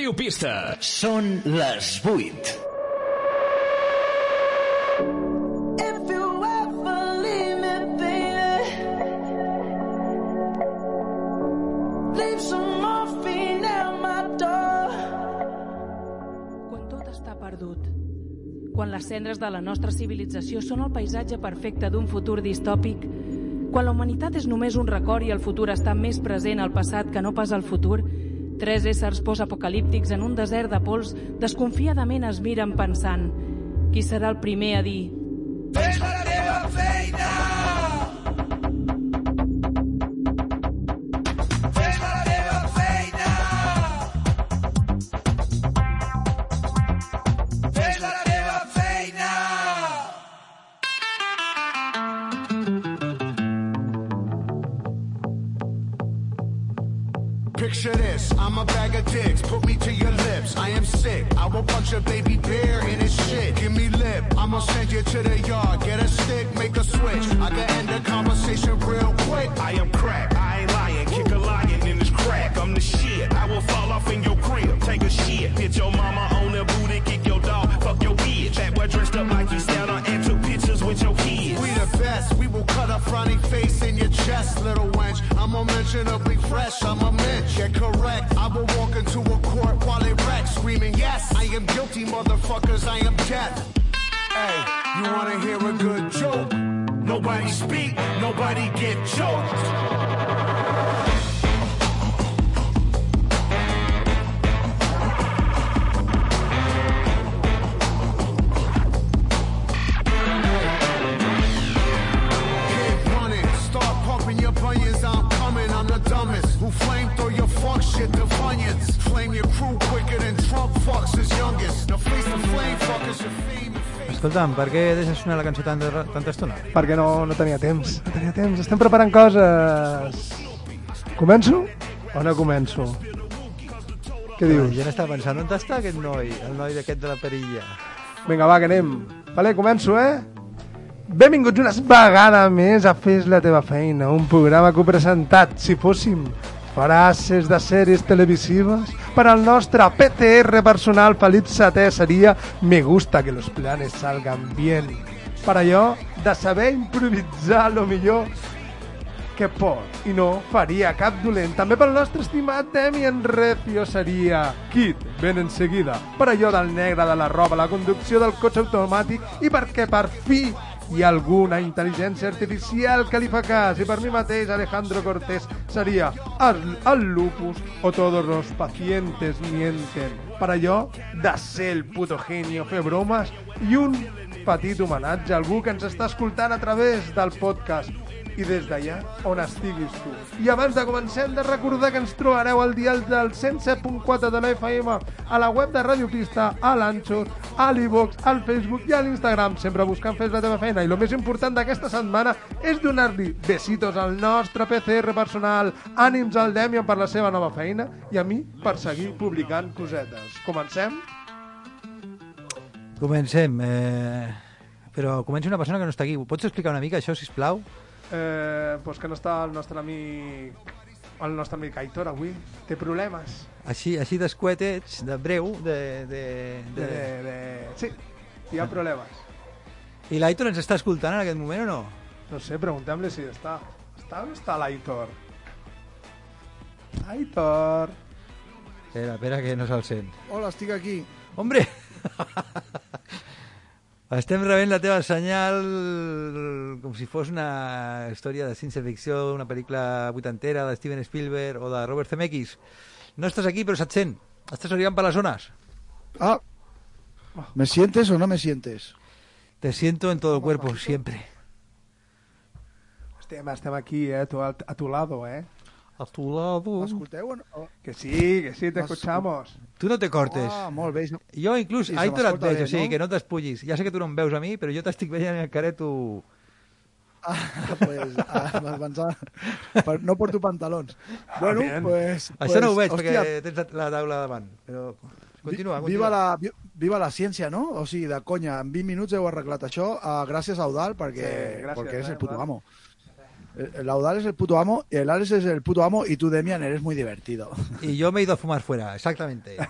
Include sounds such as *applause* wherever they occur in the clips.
Ràdio Pista. Són les 8. If you ever leave me, baby, leave some morphine at my door. Quan tot està perdut, quan les cendres de la nostra civilització són el paisatge perfecte d'un futur distòpic, quan la humanitat és només un record i el futur està més present al passat que no pas al futur, tres éssers postapocalíptics en un desert de pols desconfiadament es miren pensant qui serà el primer a dir motherfuckers, I am death. Hey, you wanna hear a good joke? Nobody speak, nobody get choked. Escolta'm, per què deixes sonar la cançó tant de, tanta estona? Perquè no, no tenia temps. No tenia temps. Estem preparant coses. Començo o no començo? Què dius? gent està pensant, on està aquest noi? El noi d'aquest de la perilla. Vinga, va, que anem. Vale, començo, eh? Benvinguts una vegada més a Fes la teva feina, un programa que presentat, si fóssim frases de sèries televisives, per al nostre PTR personal Felip Setè seria Me gusta que los planes salgan bien. Per allò de saber improvisar lo millor que pot i no faria cap dolent. També pel nostre estimat Demian Recio seria Kit, ben en seguida. Per allò del negre de la roba, la conducció del cotxe automàtic i perquè per fi ha alguna intel·ligència artificial que li fa cas. I per mi mateix, Alejandro Cortés seria el, el lupus o todos los pacientes mienten. Per allò de ser el puto genio, fer bromes i un petit homenatge a algú que ens està escoltant a través del podcast i des d'allà on estiguis tu. I abans de començar hem de recordar que ens trobareu al dial del 107.4 de la FM, a la web de Radio Pista, a l'Anxo, a l'Ivox, al Facebook i a l'Instagram, sempre buscant Fes la teva feina. I el més important d'aquesta setmana és donar-li besitos al nostre PCR personal, ànims al Demian per la seva nova feina i a mi per seguir publicant cosetes. Comencem? Comencem. Eh... Però comença una persona que no està aquí. Pots explicar una mica això, si plau? Eh, pues que no està el nostre amic el nostre amic Aitor avui té problemes Així, així d'escuetets, de breu, de... de, de, de... de, de... sí, hi ha problemes I l'Aitor ens està escoltant en aquest moment o no? no sé, preguntem-li si està està on està l'Aitor Aitor Espera, espera, que no se'l sent. Hola, estic aquí. Hombre! *laughs* Estem rebent la teva senyal com si fos una història de ciència-ficció, una pel·lícula vuitantera de Steven Spielberg o de Robert Zemeckis. No estàs aquí, però se't sent. Estàs arribant per les zones. Ah, ¿me sientes o no me sientes? Te siento en todo el cuerpo, siempre. estem, estem aquí, eh, tu, a, a tu lado, eh A tu lado. M'escolteu o no? que sí, que sí, te escuchamos Tu no te cortes. Ah, molt bé. Jo inclús, se Aitor et veig, o sigui, no? que no t'espullis. Ja sé que tu no em veus a mi, però jo t'estic veient en el careto... Ah, pues, ah, pensava. Per- No porto pantalons. Bueno, bien. pues... Això no ho veig, hòstia, perquè tens la- la taula davant. Però continua, vi- Viva continua. la, vi- viva la ciència, no? O sigui, de conya, en 20 minuts heu arreglat això, uh, gràcies a Eudal, perquè, Sí, gràcies, perquè és eh, el puto amo. El Audal es el puto amo, y el Alex es el puto amo, y tú, Demian, eres muy divertido. Y yo me he ido a fumar fuera, exactamente. *laughs*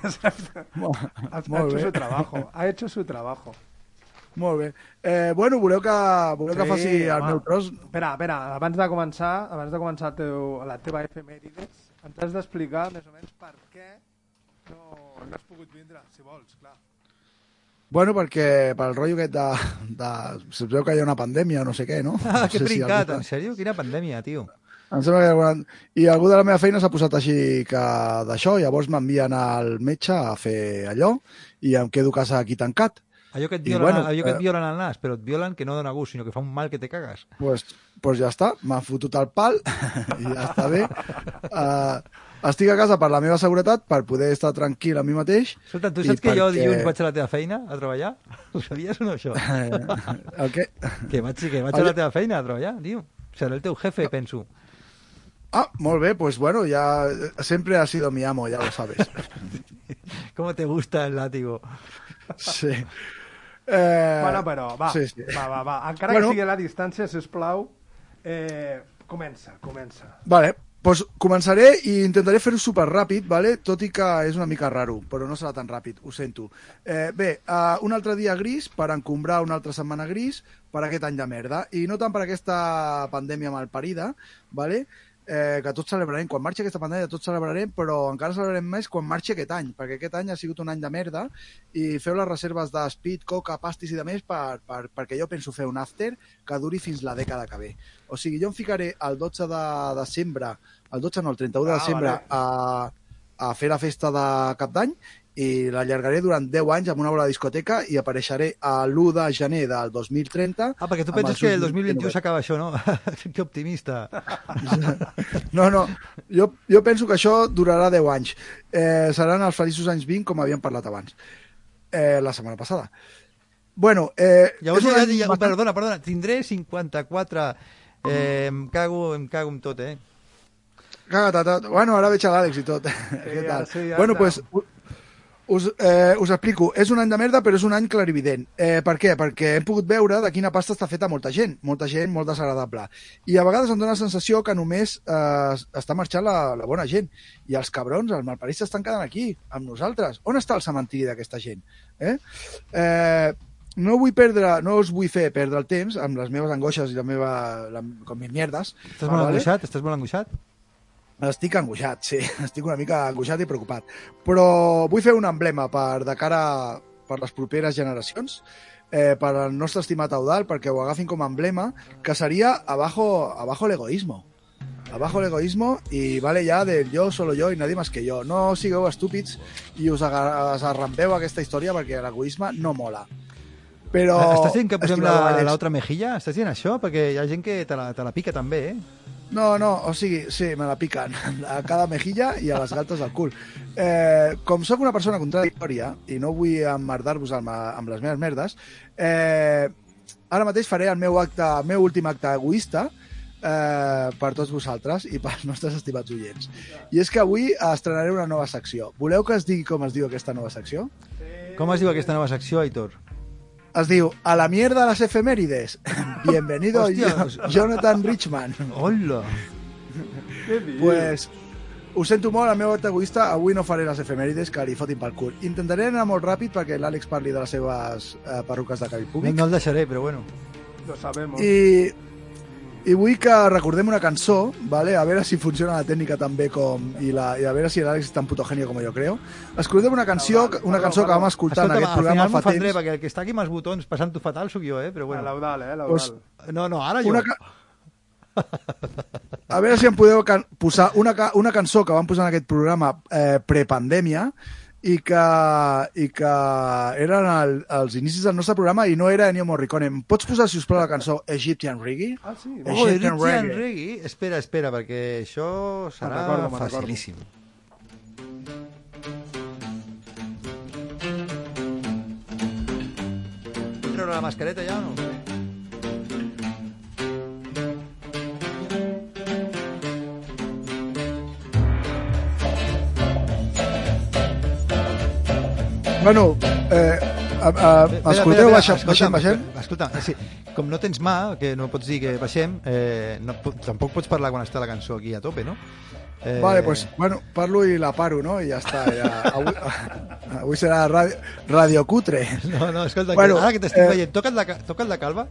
Ha, ha hecho su trabajo. Ha hecho su trabajo. Molt bé. Eh, bueno, voleu que, voleu que faci el home. meu tros? Espera, espera, abans de començar, abans de començar el teu, la teva efemèrides, ens has d'explicar més o menys per què no, no has pogut vindre, si vols, clar. Bueno, perquè pel rotllo aquest de, de... Se veu que hi ha una pandèmia o no sé què, no? *laughs* Ah, no que sé si algú- en sèrio? Quina pandèmia, tio. Em sembla que hi ha alguna... I algú de la meva feina s'ha posat així que d'això, llavors m'envien al metge a fer allò i em quedo a casa aquí tancat. Allò que et I violen, bueno, allò que et eh, violen al nas, però et violen que no dona gust, sinó que fa un mal que te cagues. pues, pues ja està, m'ha fotut el pal *laughs* i ja està bé. Uh, *laughs* estic a casa per la meva seguretat, per poder estar tranquil amb mi mateix. Escolta, tu saps que jo perquè- dilluns vaig a la teva feina a treballar? *laughs* Ho sabies o no, això? Eh, el què? Que vaig, que vaig a la teva feina a treballar, tio. Serà el teu jefe, penso. Ah, molt bé, pues bueno, ya siempre ha sido mi amo, ya lo sabes. *laughs* ¿Cómo te gusta el látigo? Sí. *laughs* Eh, bueno, però, va, sí, sí. va, va, va. Encara Bueno. que sigui a la distància, sisplau, eh, comença, comença. Vale, pues començaré i intentaré fer-ho super ràpid, vale? tot i que és una mica raro, però no serà tan ràpid, ho sento. Eh, bé, uh, un altre dia gris per encombrar una altra setmana gris per aquest any de merda, i no tant per aquesta pandèmia malparida, vale? Eh, que tots celebrarem, quan marxi aquesta pandèmia tots celebrarem, però encara celebrarem més quan marxi aquest any, perquè aquest any ha sigut un any de merda i feu les reserves de speed, coca, pastis i de més per, per, perquè jo penso fer un after que duri fins la dècada que ve. O sigui, jo em ficaré el 12 de desembre, el 12 no, el 31 de Ah, desembre vale. a, a fer la festa de cap d'any i l'allargaré durant 10 anys amb una bola de discoteca i apareixeré a l'1 de gener del 2030 Ah, perquè tu amb penses que el ulls 2021 oberts. s'acaba això, no? *laughs* que optimista. *laughs* No, no, jo, jo penso que això durarà 10 anys. Eh, seran els feliços anys 20, com havíem parlat abans, eh, la setmana passada. Bueno, eh, Llavors, ja, ja, bastant- perdona, perdona, tindré 54... Eh, em, cago, em cago en tot, eh? Caga't a tot. Bueno, ara veig a l'Àlex i tot. *laughs* Què ara tal? sí, ja bueno, està. pues, us, eh, us explico. És un any de merda, però és un any clarivident. Eh, per què? Perquè hem pogut veure de quina pasta està feta molta gent. Molta gent molt desagradable. I a vegades em dóna la sensació que només eh, està marxant la, la bona gent. I els cabrons, els malparits, estan quedant aquí, amb nosaltres. On està el cementiri d'aquesta gent? Eh? Eh, no vull perdre, no us vull fer perdre el temps amb les meves angoixes i la meva, la, com mis mierdes. Estàs molt angoixat? Estàs molt angoixat? Estic angoixat, sí. *laughs* Estic una mica angoixat i preocupat. Però vull fer un emblema per de cara per les properes generacions, eh, per al nostre estimat Audal, perquè ho agafin com a emblema, que seria abajo, abajo el egoísmo. Abajo el egoísmo y vale ya del yo, solo yo y nadie más que yo. No sigueu estúpids i us, us arrampeu aquesta història perquè l'egoisme no mola. Però... Estàs dient que posem estimado la- l'altra mejilla? Estàs dient això? Perquè hi ha gent que te la, te la pica també, eh? No, no, o sigui, sí, me la piquen a cada mejilla i a les galtes del cul. Eh, com sóc una persona contradictòria i no vull emmerdar-vos amb, amb les meves merdes, eh, ara mateix faré el meu, acte, el meu últim acte egoista eh, per tots vosaltres i pels nostres estimats oients. I és que avui estrenaré una nova secció. Voleu que es digui com es diu aquesta nova secció? Com es diu aquesta nova secció, Aitor? Es diu A la mierda las efemérides. *laughs* Bienvenido, Jonathan Richman. Hola! Pues ho sento molt, el meu egoista, avui no faré les efemèrides que li fotin pel cul. Intentaré anar molt ràpid perquè l'Àlex parli de les seves eh, perruques de cabell No, públic. no el deixaré, però bueno. Lo sabemos. I, I vull que recordem una cançó, ¿vale? a veure si funciona la tècnica també com... I, la, i a veure si l'Àlex és tan puto genio com jo creo. Escoltem una canció, una cançó que vam escoltar en Escolta, aquest al programa fa temps. perquè el que està aquí amb els botons passant-ho fatal sóc jo, eh? Però Bueno. bueno. L'Eudal, eh? Pues, L'Eudal. No, no, ara jo. una, ca... A veure si em podeu can posar una, ca una cançó que vam posar en aquest programa eh, prepandèmia i que, i que eren el, els inicis del nostre programa i no era Ennio Morricone. Em pots posar, si us plau, la cançó Egyptian Reggae? Ah, sí? Oh, Egyptian Egyptian Reggae. Reggae. Espera, espera, perquè això serà recordo, recordo. facilíssim. Treure la mascareta ja o no? Bueno, eh, a, a, escolteu, baixem, baixem, baixem. Escolta, eh, sí, com no tens mà, que no pots dir que baixem, eh, no, po- tampoc pots parlar quan està la cançó aquí a tope, no? Eh, Vale, pues, bueno, parlo i la paro, no? I ja està. Ja, avui, *laughs* avui serà radio, radio cutre. No, no, escolta, Bueno, que, ara que t'estic eh, veient, toca't la, ca- toca't la calva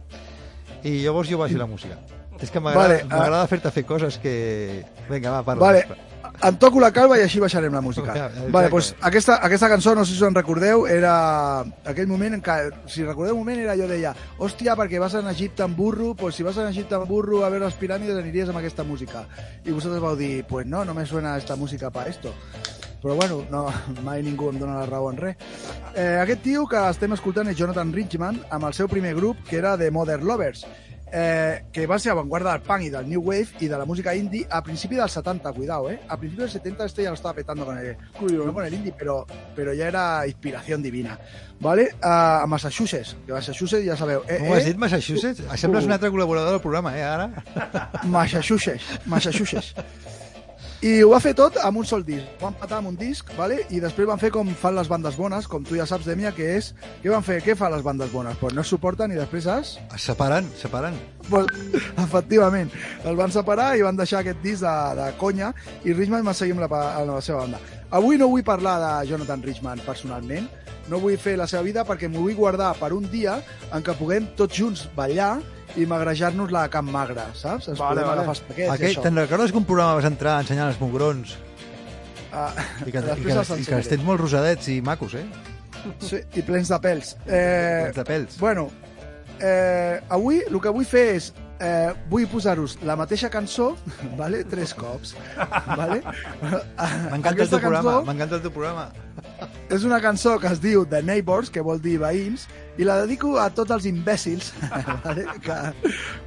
i llavors jo baixo la música. És que m'agrada Vale, ah. fer-te fer coses que... Vinga, va, parla. Vale, em toco la calva i així baixarem la música. Exacte. Vale, pues, aquesta, aquesta cançó, no sé si us en recordeu, era aquell moment en què, si recordeu un moment, era jo deia, hòstia, perquè vas a Egipte amb burro, pues si vas a Egipte amb burro a veure les piràmides aniries amb aquesta música. I vosaltres vau dir, pues no, no me suena esta música para esto. Però bueno, no, *laughs* mai ningú em dona la raó en res. Eh, aquest tio que estem escoltant és Jonathan Richman amb el seu primer grup, que era The Mother Lovers, eh, que va ser avantguarda del punk i del new wave i de la música indie a principi dels 70, cuidado, eh? A principi dels 70 este ya lo estaba petando con el, no con el indie, pero, pero ya era inspiración divina. ¿Vale? A, a Massachusetts, que Massachusetts ja sabeu. Eh, Com has eh? dit, Massachusetts? Sembles un altre col·laborador del programa, eh, ara? Massachusetts, Massachusetts. I ho va fer tot amb un sol disc. Ho van patar amb un disc, vale? i després van fer com fan les bandes bones, com tu ja saps, Demia, que és... Què van fer? Què fan les bandes bones? Pues no es suporten i després es... Es separen, separen. Pues, *laughs* efectivament, el van separar i van deixar aquest disc de, de conya i Richman va seguir amb la, amb la seva banda. Avui no vull parlar de Jonathan Richman personalment, no vull fer la seva vida perquè m'ho vull guardar per un dia en què puguem tots junts ballar i magrejar-nos la Camp Magre, saps? Ens Vale, podem vale. agafar els paquets i Aquell, això. te'n recordes que un programa vas entrar ensenyant els mugrons Ah, i que, i que, i que els tens molt rosadets i macos, eh? Sí, i plens de pèls. Eh, Plens de pèls. Bueno, eh, avui el que vull fer és eh, vull posar-vos la mateixa cançó, *laughs* vale? tres cops. Vale? *laughs* M'encanta el teu programa, m'encanta el teu programa. és una cançó que es diu The Neighbors, que vol dir veïns, i la dedico a tots els imbècils *laughs* vale? que,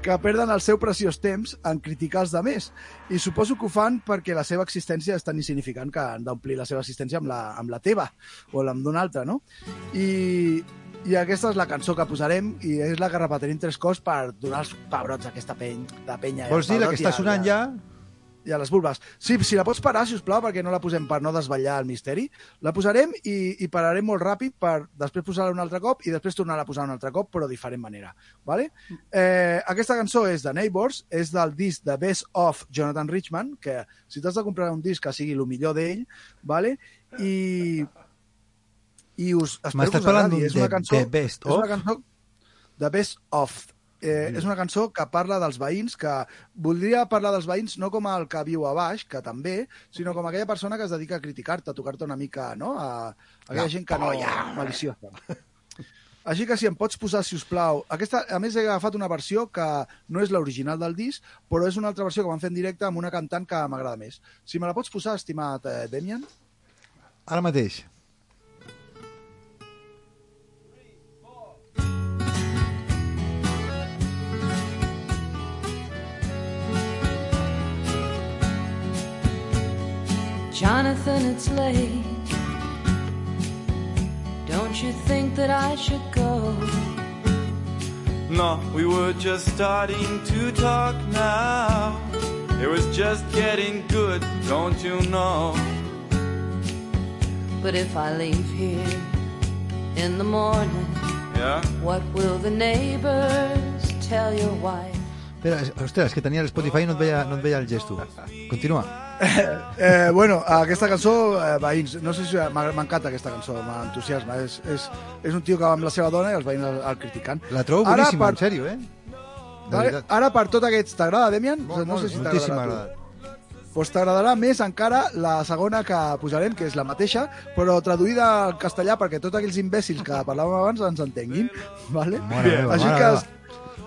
que perden el seu preciós temps en criticar els demés. I suposo que ho fan perquè la seva existència és tan insignificant que han d'omplir la seva existència amb la, amb la teva o amb d'una altra, no? I, i aquesta és la cançó que posarem i és la que repetirem tres cops per donar els pebrots a aquesta peny, de penya. Vols dir la que està sonant ja? i a les vulves. Sí, si la pots parar, si us plau, perquè no la posem per no desvetllar el misteri. La posarem i, i pararem molt ràpid per després posar-la un altre cop i després tornar a posar un altre cop, però de diferent manera. Vale? Eh, aquesta cançó és de Neighbors, és del disc The Best of Jonathan Richman, que si t'has de comprar un disc que sigui el millor d'ell, vale? i i us espero que us agradi. És una cançó, The Best és una of? cançó The Best of. Eh, és una cançó que parla dels veïns, que voldria parlar dels veïns no com el que viu a baix, que també, sinó com aquella persona que es dedica a criticar-te, a tocar-te una mica, no? A, a aquella gent que no... maliciosa. Així que si em pots posar, si us plau, aquesta, a més he agafat una versió que no és l'original del disc, però és una altra versió que van fer en directe amb una cantant que m'agrada més. Si me la pots posar, estimat eh, Demian? Ara mateix. Jonathan, it's late. Don't you think that I should go? No, we were just starting to talk now. It was just getting good, don't you know? But if I leave here in the morning, Yeah? what will the neighbors tell your wife? Espera, ostres, que tenia l'Spotify i no et veia, no et veia el gesto. Continua. Eh, bueno, aquesta cançó, eh, veïns, no sé si m'encanta aquesta cançó, m'entusiasma. És, és, és un tio que va amb la seva dona i els veïns el, el criticant. La trobo Ara, boníssima, per- en sèrio, eh? Veritat. ara per tot aquests, t'agrada, Demian? Molt, no sé molt, si moltíssim m'ha t'agradarà. més encara la segona que posarem, que és la mateixa, però traduïda al castellà perquè tots aquells imbècils que parlàvem abans ens entenguin. Vale? Mare Així mare que meva.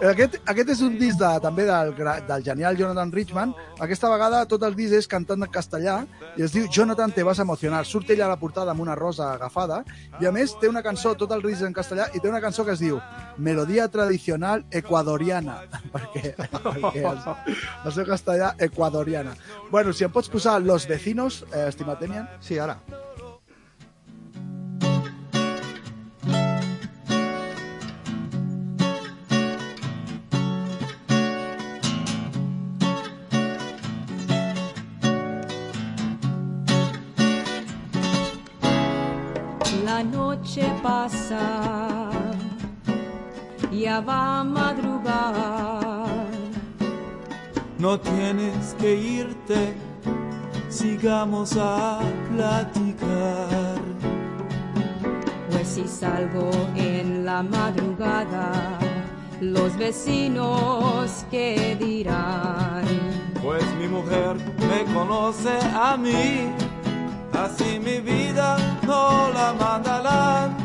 Es- aquest, aquest és un disc de, també del, del genial Jonathan Richman. Aquesta vegada tot el disc és cantant en castellà i es diu Jonathan te vas emocionar. Surt ella a la portada amb una rosa agafada i a més té una cançó, tot el disc en castellà, i té una cançó que es diu Melodia tradicional ecuadoriana *laughs* perquè, perquè el, el seu castellà ecuadoriana. Bueno, si em pots posar Los Vecinos, eh, estimat Demian. Sí, ara. Sigamos a platicar. Pues si salgo en la madrugada, los vecinos qué dirán. Pues mi mujer me conoce a mí, así mi vida no la mandarán,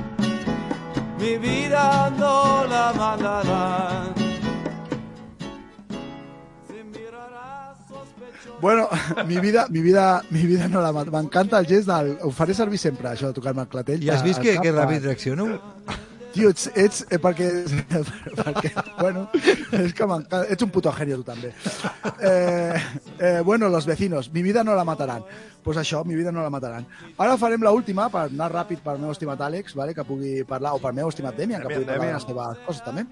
mi vida no la mandarán. Bueno, *laughs* mi vida, mi vida, mi vida no la mat- M'encanta el gest del... Ho faré servir sempre, això de tocar-me el clatell. I has vist que, cap, que ràpid reacciono? Tio, ets, ets eh, perquè, *laughs* perquè, bueno, és que m'encanta. Ets un puto genio, tu també. Eh, eh, bueno, los vecinos, mi vida no la mataran. Pues això, mi vida no la mataran. Ara farem la última per anar ràpid per meu estimat Àlex, vale, que pugui parlar, o per meu estimat Demian, que pugui parlar de les teves coses també.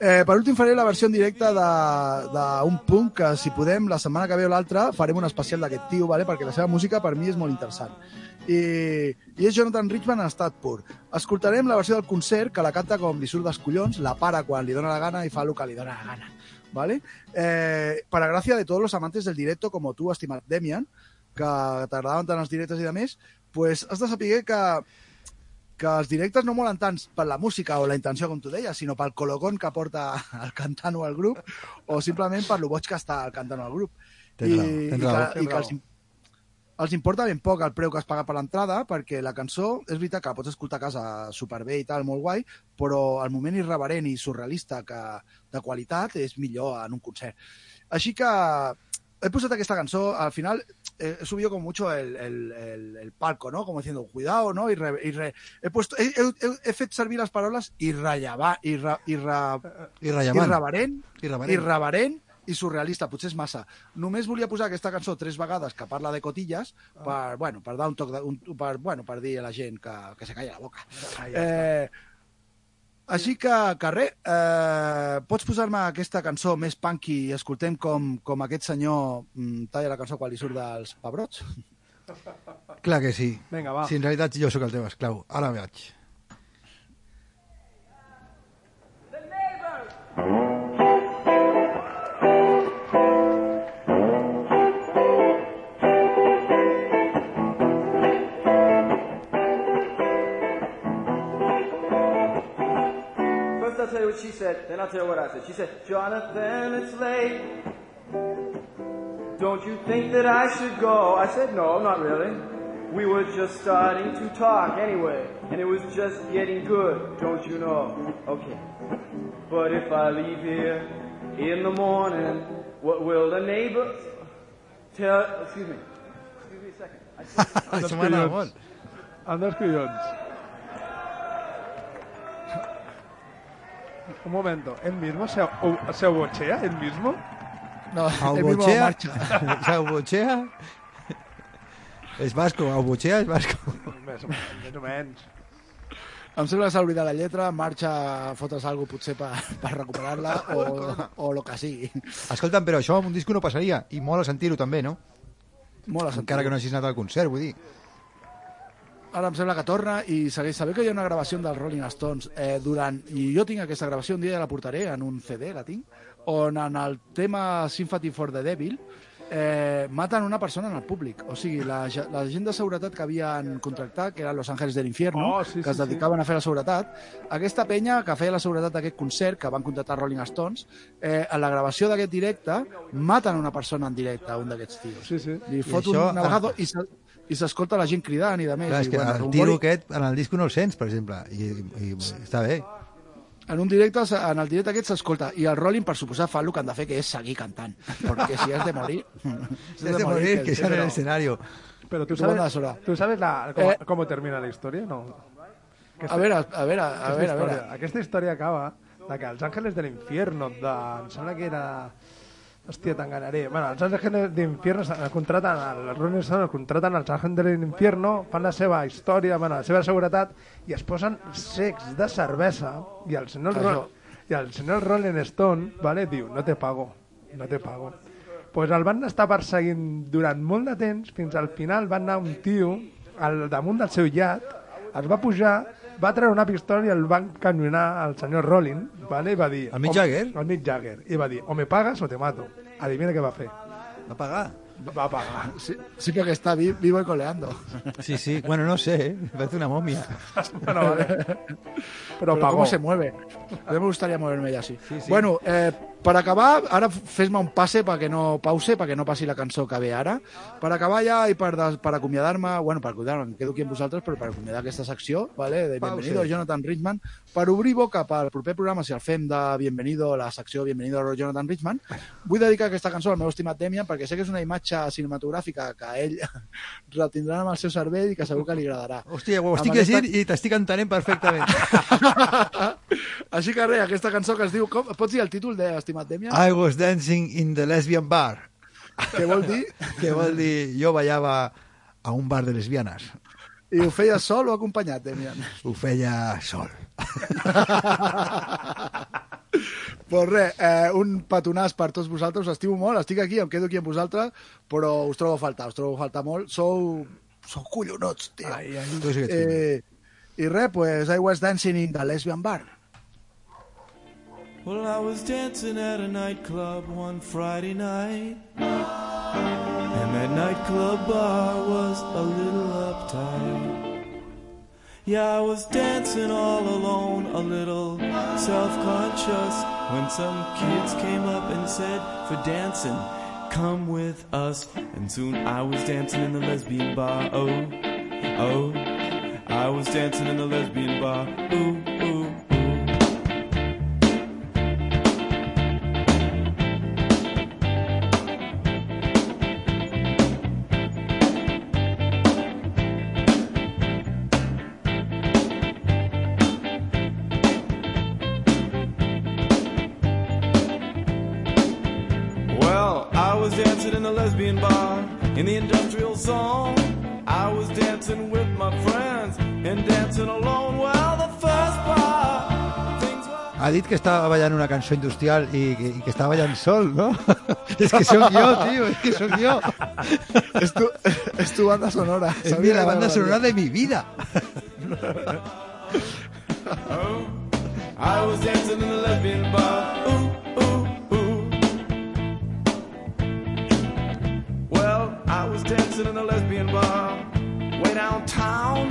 Eh, per últim faré la versió en directe d'un punt que, si podem, la setmana que ve o l'altra farem un especial d'aquest tio, vale? perquè la seva música per mi és molt interessant. I, i és Jonathan Richman en estat pur. Escoltarem la versió del concert que la canta com li surt dels collons, la para quan li dona la gana i fa el que li dona la gana. ¿vale? Eh, para gracia de todos los amantes del directo como tú, estimat Demian, que t'agradaven tant els directes i de més, pues has de saber que que els directes no molen tant per la música o la intenció, com tu deies, sinó pel colocón que porta el cantant o el grup, o simplement per lo boig que està el cantant o el grup. Tens raó, tens i, raó. que, i que els, els importa ben poc el preu que has pagat per l'entrada, perquè la cançó, és veritat que pots escoltar a casa superbé i tal, molt guai, però el moment irreverent i surrealista que, de qualitat és millor en un concert. Així que he posat aquesta cançó, al final eh, he subido como mucho el, el, el, el palco, ¿no? Como diciendo, cuidado, ¿no? Y re- y re- he, puesto, he, he, he, he fet servir les paraules irrellevant, irra, irra, Irrellevant. irreverent, Irreverent. irreverent i surrealista, potser és massa. Només volia posar aquesta cançó tres vegades que parla de cotilles per, bueno, per dar un toc de, un, per, bueno, per dir a la gent que, que se calla la boca. Eh, així que, res, eh, pots posar-me aquesta cançó més punky i escoltem com, com aquest senyor mm, talla la cançó quan li surt dels pebrots? Clar que sí. Vinga, va. Si en realitat jo sóc el teu esclau. Ara veig. What she said, then I'll tell you what I said. She said, Jonathan, it's late. Don't you think that I should go? I said, no, not really. We were just starting to talk anyway, and it was just getting good, don't you know? Okay. But if I leave here in the morning, what will the neighbors tell? Excuse me. Excuse me a second. I said, Els Això m'agrada molt. Un momento, ¿él mismo se, o- se bochea? ¿Él mismo? No, el mismo marxa. *laughs* se aubochea, és vasco, aubochea és vasco. Més o menys, més o menys. Em sembla que s'ha oblidat la lletra, marxa a fotre's alguna potser per, per recuperar-la o, o lo que sigui. Escolta'm, però això amb un disco no passaria, i mola sentir-ho també, no? Mola sentir-ho. Encara que no hagis anat al concert, vull dir. Ara em sembla que torna i segueix. Sabeu que hi ha una gravació dels Rolling Stones eh, durant... I jo tinc aquesta gravació, un dia ja la portaré en un CD, la tinc, on en el tema Sympathy for the Devil eh, maten una persona en el públic. O sigui, la, la gent de seguretat que havien contractat, que eren Los Ángeles del Infierno, Oh, sí, que es sí, sí. dedicaven a fer la seguretat, aquesta penya que feia la seguretat d'aquest concert, que van contractar Rolling Stones, eh, en la gravació d'aquest directe, maten una persona en directe, un d'aquests tios. Sí, sí. Li I fot això- un navegado i se- i s'escolta la gent cridant i de més. Clar, és i, que bueno, el Rumbori- tiro aquest en el disco no el sents, per exemple, i, i està bé. en un directe, en el directe aquest s'escolta i el Rolling, per suposar, fa el que han de fer, que és seguir cantant. Perquè si has de morir... *laughs* Si has de morir, que sea en el però- escenario. Pero tú Tu sabes. ¿tú sabes la, cómo, Eh. cómo termina la historia? No. A veure, a veure, a Aquesta veure, a història, veure. aquesta història acaba de que els Àngeles de l'Infierno, de, em sembla que era... Hòstia, t'enganaré. Bueno, els Àngeles de l'Infierno se- contraten, els Rolling Stones contraten els Àngeles de l'Infierno, fan la seva història, bueno, la seva seguretat, i es posen secs de cervesa, i el senyor. Ro i el senyor Rolling Stone vale, diu, no te pago, no te pago. pues el van estar perseguint durant molt de temps, fins al final van anar un tio al damunt del seu llat es va pujar, va treure una pistola i el va canyonar al senyor Rollin, vale? i va dir... El Mick "O- Jagger? El Mick Jagger. I va dir, o me pagas o te mato. Adivina què va fer. Va pagar? Va pagar. Sí, sí porque está vi- vivo y coleando. Sí, sí. Bueno, no sé, ¿eh? Parece una momia. *laughs* Bueno, vale. Pero pagó. ¿Cómo se mueve? A mí me gustaría moverme ya así. sí. Bueno, eh, per acabar, ara fes-me un passe perquè no pause, perquè no passi la cançó que ve ara. Per acabar ja i per, des, per acomiadar-me, bueno, per acomiadar-me, em quedo aquí amb vosaltres, però per acomiadar aquesta secció, vale, de. Bienvenido Jonathan Richman, per obrir boca pel proper programa, si el fem de Bienvenido, la secció Bienvenido Jonathan Richman, vull dedicar aquesta cançó al meu estimat Demian, perquè sé que és una imatge cinematogràfica que ell *laughs* retindrà amb el seu cervell i que segur que li agradarà. Hòstia, ho estic aquesta- llegint i t'estic entenent perfectament. *laughs* Així que res, aquesta cançó que es diu... Com, pots dir el títol de estimat Demian? I was dancing in the lesbian bar. Què vol dir? *laughs* Que vol dir, jo ballava a un bar de lesbianes. I ho feia sol o acompanyat, Demian? Ho feia sol. Pues res, eh, un petonàs per tots vosaltres, us estimo molt, estic aquí, em quedo aquí amb vosaltres, però us trobo a faltar, us trobo a faltar molt. Sou, sou collonots, tio. Ai, ai. Tu sí Eh, I res, pues, I was dancing in the lesbian bar. Well, I was dancing at a nightclub one Friday night. And that nightclub bar was a little uptight. Yeah, I was dancing all alone, a little self conscious. When some kids came up and said, For dancing, come with us. And soon I was dancing in the lesbian bar. Oh, oh. I was dancing in the lesbian bar. Ooh, ooh. Well, Ha dit que estava ballant una cançó industrial i, que- i que estava ballant sol, no? *laughs* és que sóc jo, tio, és que sóc jo. és, tu, és tu banda sonora. És mi, la banda sonora de mi vida. Oh, I was dancing in the lesbian bar. Ooh, ooh, ooh. Well, I was dancing in the lesbian bar way downtown.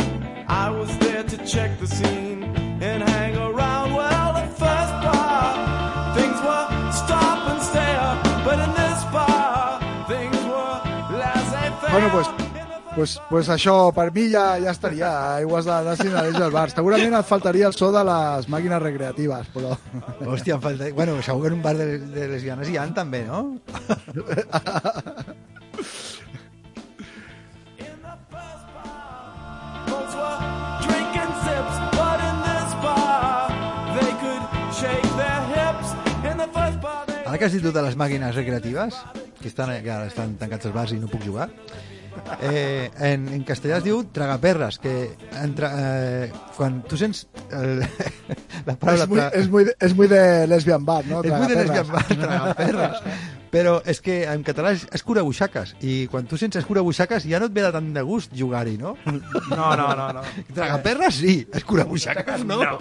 I was there to check the scene and hang around. Bueno, pues, pues, pues això per mi ja, ja estaria. Aigües de Dancing a l'Eix del Bar. Segurament et faltaria el so de les màquines recreatives, però... Hòstia, em falta... Bueno, segur que en un bar de, de lesbianes hi han també, no? Ara que has dit de les màquines recreatives, que, estan, que ara estan tancats els bars i no puc jugar, eh, en, en castellà es diu tragaperres, que entre, eh, quan tu sents el, *laughs* la paraula... és, muy, tra- és, muy, de- és muy de lesbian bar, no? *laughs* és muy de lesbian bar, tragaperres. Però és que en català és escurabuixaques, i quan tu sents escurabuixaques ja no et ve de tant de gust jugar-hi, no? No, no, no, no. *laughs* Tragaperres sí, escurabuixaques no. No.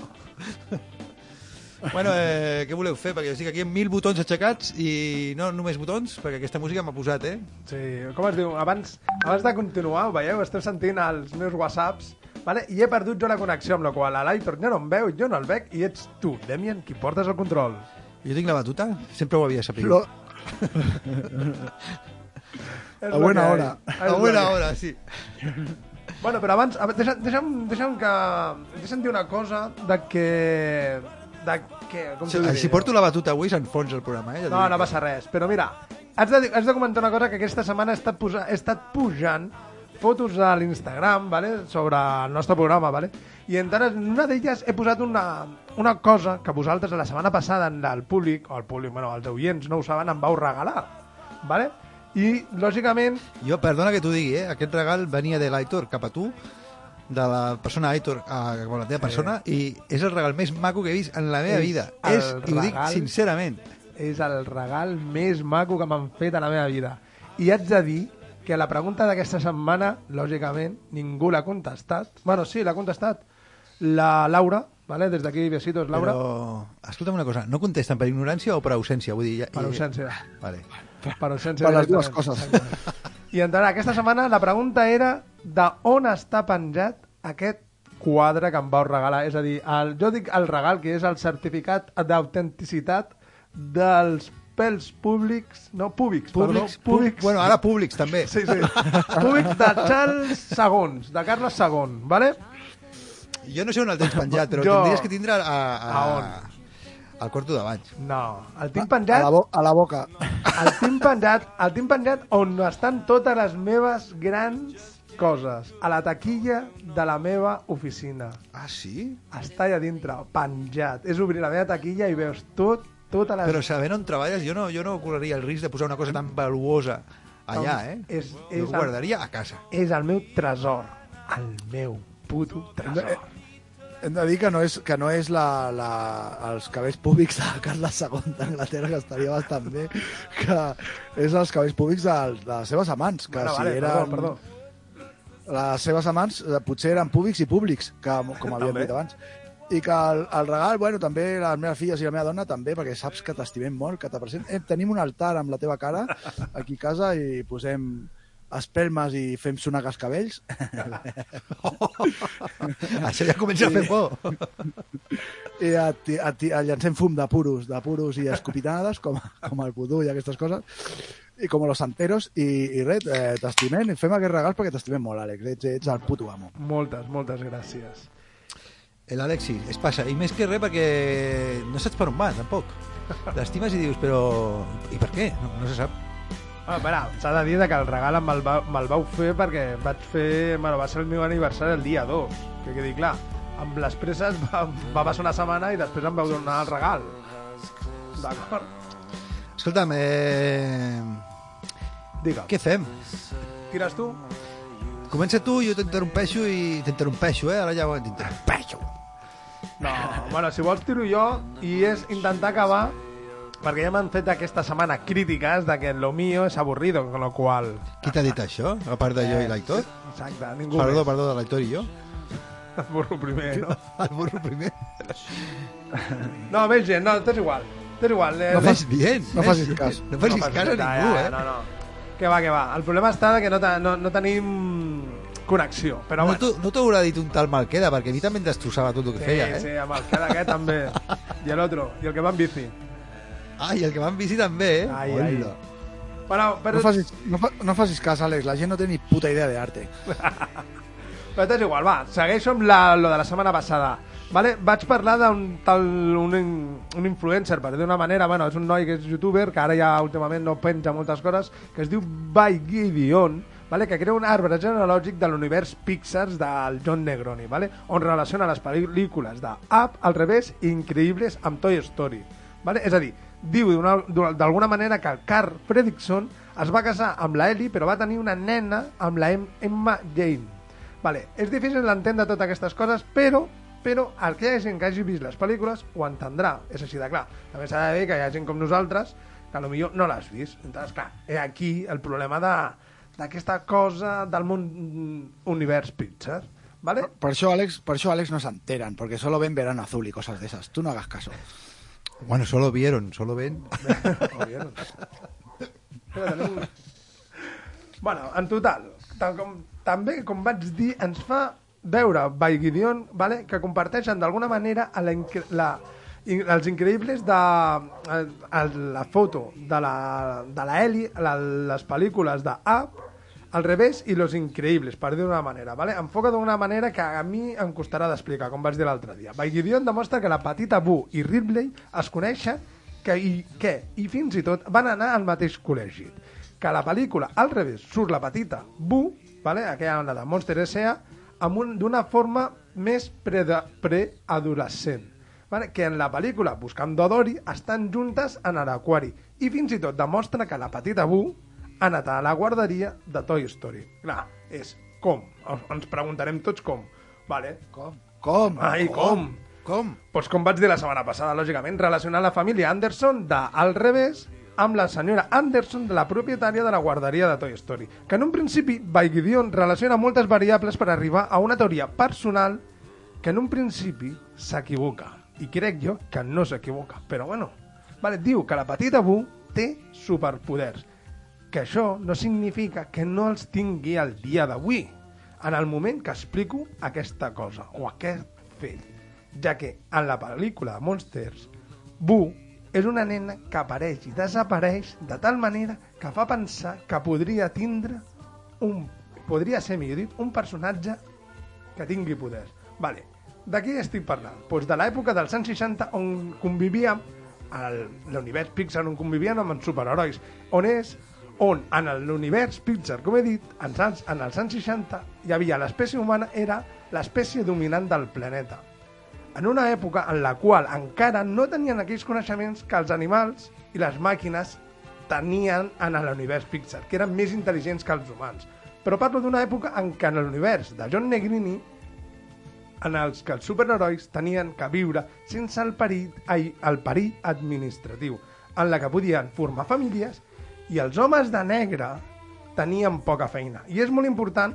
Bueno, eh, què voleu fer? Perquè estic aquí amb mil botons aixecats i no només botons, perquè aquesta música m'ha posat, eh? Sí, com es diu? Abans, abans de continuar, ho veieu? Esteu sentint els meus whatsapps vale? i he perdut jo la connexió, amb la qual a l'Aitor jo no em veu, jo no el veig, i ets tu, Demian, qui portes el control. Jo tinc la batuta, sempre ho havia sabut. Lo- *laughs* A buena hora. A buena hora, sí. Bueno, però abans, deixa'm, deixa'm, deixa'm que... Deixa'm dir una cosa de que... De que com diré? Si porto la batuta avui s'enfonsa el programa, eh? Ja No, no passa res. Però mira, has de, has de comentar una cosa que aquesta setmana he estat, posa, he estat pujant fotos a l'Instagram, vale? sobre el nostre programa, vale? i entre en una d'elles he posat una, una cosa que vosaltres la setmana passada en el públic, o el públic, bueno, els oients no ho saben, em vau regalar. Vale? I, lògicament, Jo, perdona que t'ho digui, eh? Aquest regal venia de l'Aitor cap a tu, de la persona Aitor a, la teva persona, i és el regal més maco que he vist en la meva És vida. És, i ho dic sincerament. és el regal més maco que m'han fet a la meva vida. I haig de dir que la pregunta d'aquesta setmana, lògicament, ningú l'ha contestat. Bueno, sí, l'ha contestat la Laura, vale? des d'aquí besitos, Laura. Però, escolta'm una cosa, no contesten per ignorància o per ausència? Vull dir, ja, Per ausència. Vale. Per ausència. Per les dues coses. I entrarà, aquesta setmana la pregunta era de on està penjat aquest quadre que em vau regalar. És a dir, el, jo dic el regal, que és el certificat d'autenticitat dels pèls públics, no, públics, Públics, perdó, públics. Bueno, ara públics, també. Sí, sí. públics de Charles II, de Carles II, vale? Jo no sé on el tens penjat, però Jo- tindries que tindre a, a, A on? Al quarto de baix. No, el tinc A penjat... la, bo a la boca. El tinc penjat, el tinc penjat on estan totes les meves grans coses. A la taquilla de la meva oficina. Ah, sí? Està allà dintre, penjat. És obrir la meva taquilla i veus tot, totes les... Però sabent on treballes, jo no, jo no correria el risc de posar una cosa tan valuosa allà, eh? És, és, Jo ho guardaria a casa. és el meu tresor. El meu puto tresor. Hem de dir que no és, que no és la, la, els cabells públics de Carles II d'Anglaterra, que estaria bastant bé, que és els cabells públics de, de les seves amants, que Bueno, si vale, eren... perdó, perdó. Les seves amants eh, potser eren públics i públics, que, com *laughs* havíem dit abans. I que el, el regal, bueno, també les meves filles i la meva dona també, perquè saps que t'estimem molt, que t'apreciem. Eh, tenim un altar amb la teva cara *laughs* aquí a casa i posem espelmes i fem sonar cascabells. *laughs* Això ja comença a fer por. *laughs* I et, et, et llancem fum de puros, de puros i escopitanades, com, com el vudú i aquestes coses, i com los santeros, i, i res, eh, t'estimem, i fem aquests regals perquè t'estimem molt, Àlex, ets, ets el puto amo. Moltes, moltes gràcies. L'Alexis, es passa. I més que res perquè no saps per on va, tampoc. L'estimes i dius, però... I per què? No, no se sap. Ah, s'ha de dir que el regal me'l va, me vau fer perquè vaig fer... Bueno, va ser el meu aniversari el dia 2, que quedi clar. Amb les presses *laughs* va, va passar una setmana i després em vau donar el regal. D'acord? Escolta'm, eh... Digue'm. Què fem? Tires tu? Comença tu, jo t'interrompeixo i t'interrompeixo, eh? Ara ja ho t'interrompeixo. No, bueno, si vols tiro jo i és intentar acabar perquè ja m'han fet aquesta setmana crítiques de que lo mío és aburrido, con lo cual... Qui t'ha dit això? A part de jo i l'Aitor? Exacte, ningú Perdó, més. perdó, de l'Aitor i jo. El burro primer, no? *laughs* El burro primer. *laughs* No, més gent, no, t'és igual. T'és igual. eh, No fas bien. no facis cas. No facis cas a ningú, eh? No, no. Que va, que va. El problema està que no, te- no, no tenim connexió. Però No bueno. t'ho no t'haurà dit un tal Malqueda, perquè a mi també em destrossava tot el que sí, feia, eh? sí, amb *laughs* el cara aquest també. I l'altre, i el que va en bici. Ah, i el que va en bici també, eh? Ai, Hola. ai. Bueno, però, No facis, no, fa, no facis cas, Àlex, la gent no té ni puta idea d'arte. *laughs* però t'és igual, va. Segueixo amb la, lo de la setmana passada. Vale? Vaig parlar d'un tal un, un influencer, per d'una manera, bueno, és un noi que és youtuber, que ara ja últimament no penja moltes coses, que es diu By Gideon, vale? que crea un arbre genealògic de l'univers Pixar del John Negroni, vale? on relaciona les pel·lícules de Up al revés i Increïbles amb Toy Story. Vale? És a dir, diu d'alguna manera que el Carl Fredrickson es va casar amb la Ellie però va tenir una nena amb la Em- Emma Jane. Vale, és difícil d'entendre totes aquestes coses, però però el que hi ha gent que hagi vist les pel·lícules ho entendrà, és així de clar. També s'ha de dir que hi ha gent com nosaltres que potser no l'has vist. Entonces, clar, és aquí el problema de d'aquesta cosa del món mm, univers Pixar. ¿Vale? Per això, Àlex, per això, Àlex, no s'enteren, porque solo ven verano azul y cosas de esas. Tú no hagas caso. Bueno, solo vieron, solo ven. *laughs* Bueno, en total, tal com, també, com vaig dir, ens fa veure by Gideon, vale, que comparteixen d'alguna manera a la, la, els increïbles de a, a la foto de la, de la Ellie, la, les pel·lícules de al revés i Los Increïbles, per dir d'una manera. Vale? Enfoca d'una manera que a mi em costarà d'explicar, com vaig dir l'altre dia. By Gideon demostra que la petita Boo i Ridley es coneixen que, i, que, i fins i tot van anar al mateix col·legi. Que la pel·lícula, al revés, surt la petita Boo, vale? aquella la de Monster S.A., un, d'una forma més preadolescent. Vale? Que en la pel·lícula Buscant Dodori estan juntes en l'aquari i fins i tot demostra que la petita Boo ha anat a la guarderia de Toy Story. Clar, és com? Ens preguntarem tots com. Vale. Com? Com? Ai, com? Com? Pues com vaig dir la setmana passada, lògicament, relacionar la família Anderson de Al revés amb la senyora Anderson, de la propietària de la guarderia de Toy Story, que en un principi By Gideon relaciona moltes variables per arribar a una teoria personal que en un principi s'equivoca. I crec jo que no s'equivoca. Però bueno, vale, diu que la petita Bu té superpoders. Que això no significa que no els tingui al dia d'avui, en el moment que explico aquesta cosa, o aquest fet. Ja que en la pel·lícula de Monsters, Bu és una nena que apareix i desapareix de tal manera que fa pensar que podria tindre un... podria ser, millor dit, un personatge que tingui poders. Vale, de què estic parlant? Pues de l'època dels anys 60 on convivíem l'univers Pixar on convivien amb els superherois, on és on en l'univers Pixar, com he dit, en anys- en els anys 60 hi havia l'espècie humana era l'espècie dominant del planeta. En una època en la qual encara no tenien aquells coneixements que els animals i les màquines tenien en l'univers Pixar, que eren més intel·ligents que els humans. Però parlo d'una època en què en l'univers de John Negrini en els que els superherois tenien que viure sense el perill, ai, el perill administratiu, en la que podien formar famílies i els homes de negre tenien poca feina. I és molt important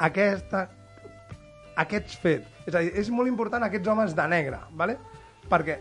aquesta, aquests fets. És a dir, és molt important aquests homes de negre, ¿vale? perquè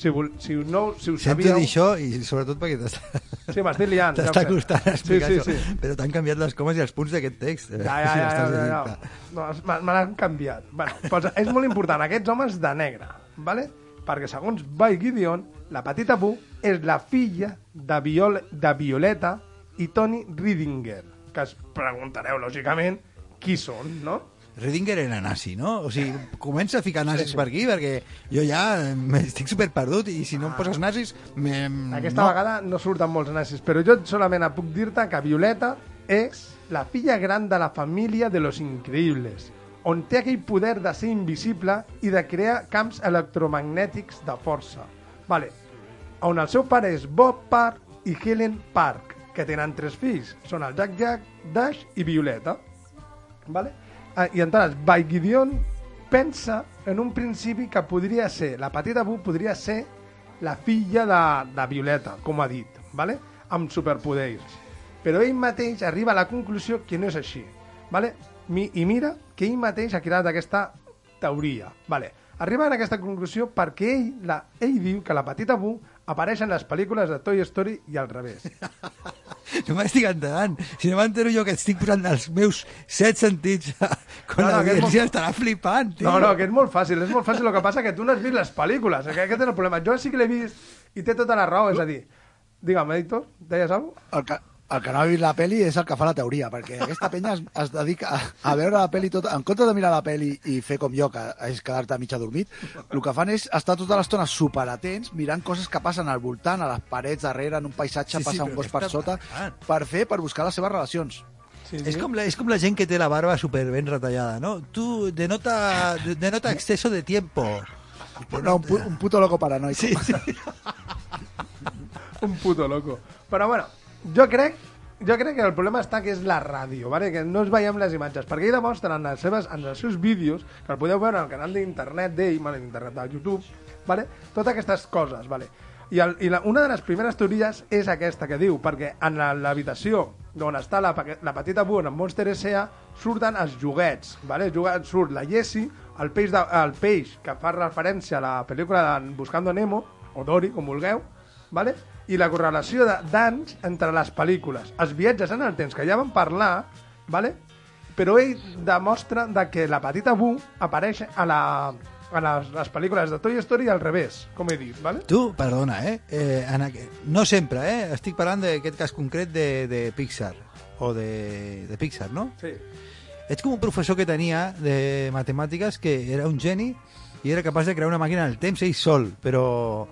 si, vol, si, no, si ho Sento sabíeu... dir això i sobretot perquè t'està... Sí, m'estic liant, ja T'està sé. costant explicar Sí, sí, això. sí. Però t'han canviat les comes i els punts d'aquest text. Ja, ja, ja, *laughs* ja, ja, ja. No, me l'han canviat. Bueno, pues és molt important, aquests homes de negre, ¿vale? perquè segons By Gideon, la petita Bu és la filla de, Viol de Violeta i Tony Ridinger, que es preguntareu, lògicament, qui són, no? Redinger era nazi, no? O sigui, comença a ficar nazis per aquí perquè jo ja estic super perdut i si no em poses nazis... Me... Aquesta no. vegada no surten molts nazis, però jo solament puc dir-te que Violeta és la filla gran de la família de los increïbles, on té aquell poder de ser invisible i de crear camps electromagnètics de força. Vale. On el seu pare és Bob Park i Helen Park, que tenen tres fills. Són el Jack Jack, Dash i Violeta. Vale? Ah, I entonces, By Gideon pensa en un principi que podria ser, la petita Bu podria ser la filla de, de Violeta, com ha dit, vale? amb superpoders. Però ell mateix arriba a la conclusió que no és així. Vale? Mi, I mira que ell mateix ha creat aquesta teoria. Vale? Arriba a aquesta conclusió perquè ell, la, ell diu que la petita Bu apareix en les pel·lícules de Toy Story i al revés. *laughs* No m'estic enterant. Si no m'entero jo que estic posant els meus set sentits quan No, no, que és l'audiència molt- estarà flipant, tio. No, no, que és molt fàcil, és molt fàcil. El que passa que tu no has vist les pel·lícules. Que aquest és el problema. Jo sí que l'he vist i té tota la raó. És a dir, digue'm, Editor, deies alguna cosa? El que, el que no ha vist la peli és el que fa la teoria, perquè aquesta penya es, es dedica a, a veure la peli tot, en comptes de mirar la peli i fer com jo, que és quedar-te mitja dormit, el que fan és estar tota l'estona superatents, mirant coses que passen al voltant, a les parets, darrere, en un paisatge, Sí, sí, passa però un gos per sota, passant? per fer, per buscar les seves relacions. Sí, És com, la, és com la gent que té la barba super ben retallada, no? Tu denota, denota exceso de tiempo. No, un, pu un puto loco paranoico. Sí, sí. un puto loco. Però bueno, jo crec jo crec que el problema està que és la ràdio, vale? que no es veiem les imatges, perquè ell demostra en, les seves, en els seus vídeos, que el podeu veure al canal d'internet d'ell, bueno, d'internet de YouTube, vale? totes aquestes coses. Vale? I, el, i la, una de les primeres teories és aquesta que diu, perquè en l'habitació on està la, la petita Bu en Monster S.A. surten els joguets, vale? Juga- surt la Jessie, el peix, de, el peix que fa referència a la pel·lícula de Buscando Nemo, o Dory, com vulgueu, vale? I la correlació de- d'anys entre les pel·lícules. Els viatges en el temps, que ja vam parlar, vale? però ell demostra de que la petita Bu apareix a, la, a les, les pel·lícules de Toy Story al revés, com he dit. Vale? Tu, perdona, eh? eh en. No sempre, eh? Estic parlant d'aquest cas concret de, de Pixar. O de, de Pixar, no? Sí. Ets com un professor que tenia de matemàtiques que era un geni i era capaç de crear una màquina del temps ell sol, però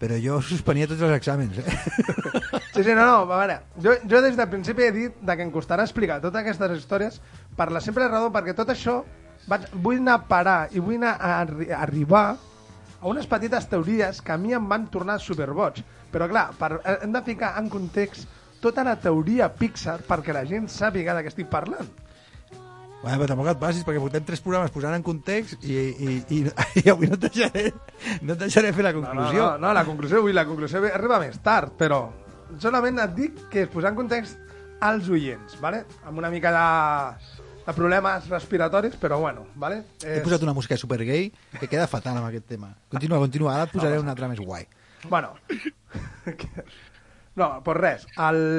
però jo suspenia tots els exàmens, eh? *laughs* Sí, sí, no, no, a veure, jo, jo des del principi he dit de que em costarà explicar totes aquestes històries per la simple raó perquè tot això vaig, vull anar a parar i vull anar a, arri arribar a unes petites teories que a mi em van tornar superboig. Però clar, per, hem de ficar en context tota la teoria Pixar perquè la gent sàpiga de què estic parlant. Bueno, però tampoc et passis, perquè portem tres programes posant en context i, i, i, i avui no et deixaré, no et deixaré fer la No, no, conclusió. no, no, la conclusió, vull, la conclusió ve- arriba més tard, però solament et dic que es posar en context als oients, ¿vale? amb una mica de, de problemes respiratoris, però bueno, ¿vale? He posat una música super gay que queda fatal amb aquest tema. Continua, continua. Ara et posaré una altra més guai. Bueno, *laughs* no, pues res,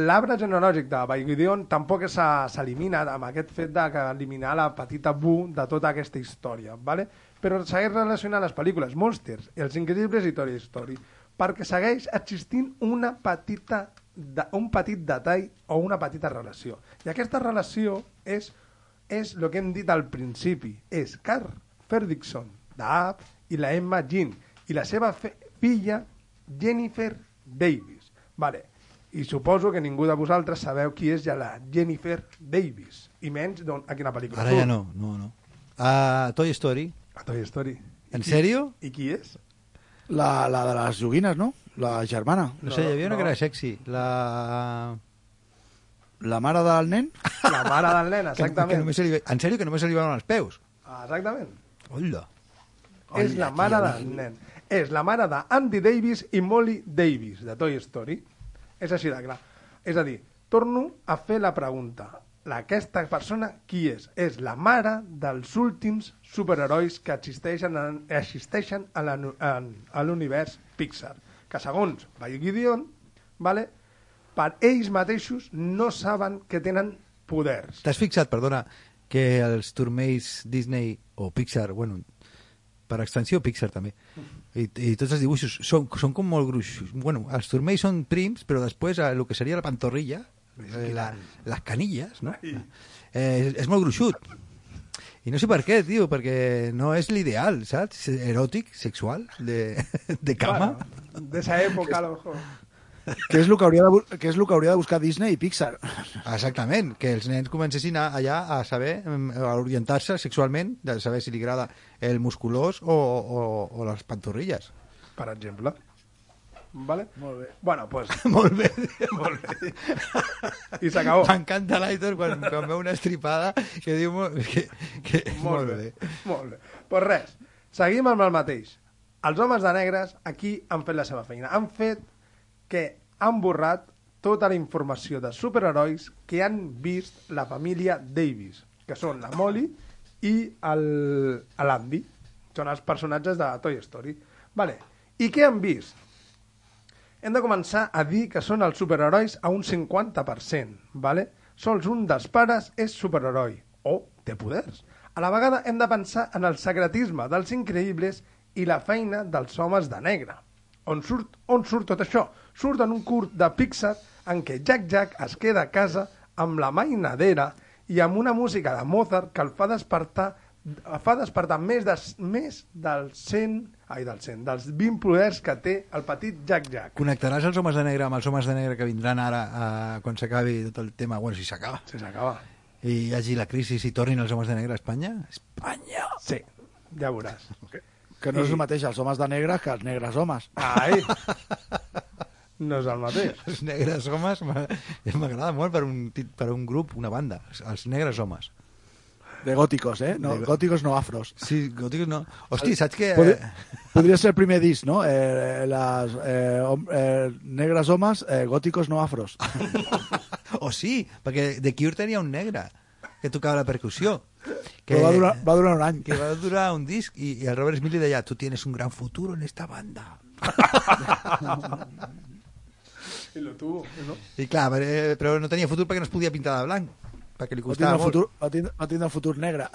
l'arbre genealògic de Baigideon tampoc s'elimina amb aquest fet de que eliminar la petita bu de tota aquesta història, ¿vale? però segueix relacionant les pel·lícules Monsters, Els Increïbles i Toy Story, perquè segueix existint una petita de, un petit detall o una petita relació. I aquesta relació és, és el que hem dit al principi, és Carl Fredrickson, d'App, i la Emma Jean, i la seva filla Jennifer Davis. Vale. I suposo que ningú de vosaltres sabeu qui és ja la Jennifer Davis, i menys d'on, a quina pel·lícula Ara surt. ja no, no, no. A Toy Story. A Toy Story. En sèrio? I qui és? La, la de les joguines, no? La germana. No, sé, hi havia una que era sexy. La... La mare del nen? La mare del nen, *laughs* Que, que exactament. només se li... En sèrio, que només se li veuen els peus? Ah, Exactament. Hola. és la mare del nen. És la mare d'Andy Davis i Molly Davis, de Toy Story. És així de clar. És a dir, torno a fer la pregunta. Aquesta persona, qui és? És la mare dels últims superherois que existeixen, en, existeixen a l'univers Pixar. Que segons Gideon, vale, per ells mateixos no saben que tenen poders. T'has fixat, perdona, que els turmells Disney o Pixar, bueno, per extensió Pixar també, i, i tots els dibuixos són, són com molt gruixos. Bueno, els turmells són prims, però després el que seria la pantorrilla, eh, la, les canilles, no? Eh, és, és molt gruixut. I no sé per què, tio, perquè no és l'ideal, saps? Eròtic, sexual, de, de cama. Bueno, de esa época, a lo mejor. Que és el que hauria de, que és el que hauria de buscar Disney i Pixar. Exactament, que els nens comencessin a, allà a saber, a orientar-se sexualment, de saber si li agrada el musculós o, o, o les pantorrilles. Per exemple. Vale? Molt bé. Bueno, pues... *laughs* Molt bé. Molt bé. I s'acabó. M'encanta l'Aitor quan, quan veu una estripada que diu molt, que, que, Molt bé. Molt bé. Pues res, seguim amb el mateix. Els homes de negres aquí han fet la seva feina. Han fet que han borrat tota la informació de superherois que han vist la família Davis, que són la Molly i l'Andy. Són els personatges de Toy Story. Vale. I què han vist? hem de començar a dir que són els superherois a un 50%, ¿vale? Sols un dels pares és superheroi, o té poders. A la vegada hem de pensar en el secretisme dels increïbles i la feina dels homes de negre. On surt, on surt tot això? Surt en un curt de Pixar en què Jack Jack es queda a casa amb la mainadera i amb una música de Mozart que el fa despertar fa despertar més, de, més dels 100, ai, dels 100, dels 20 poders que té el petit Jack Jack. Connectaràs els homes de negre amb els homes de negre que vindran ara eh, quan s'acabi tot el tema, bueno, si s'acaba. Si s'acaba. I hi hagi la crisi i tornin els homes de negre a Espanya? Espanya! Sí, ja veuràs. *laughs* Que no és I- el mateix els homes de negre que els negres homes. Ai, *laughs* no és el mateix. Els negres homes m'a- *laughs* m'agrada molt per un, per un grup, una banda, els negres homes. De góticos, eh? No, De- góticos no afros. Sí, góticos no. Hosti, saps que... Podria, podria ser el primer disc, no? Eh, les, eh, hom- eh, negres homes, eh, góticos no afros. *laughs* O sí, perquè The Cure tenia un negre que tocava la percussió. Que, Però va durar, va durar un any. que va durar un disc i, i el Robert Smith li deia tu tienes un gran futuro en esta banda. *laughs* I lo tuvo, no? I clar, però, però no tenia futur perquè no es podia pintar de blanc, perquè li Va costava molt. futur, va, tindre, va tindre el *laughs* futur negre.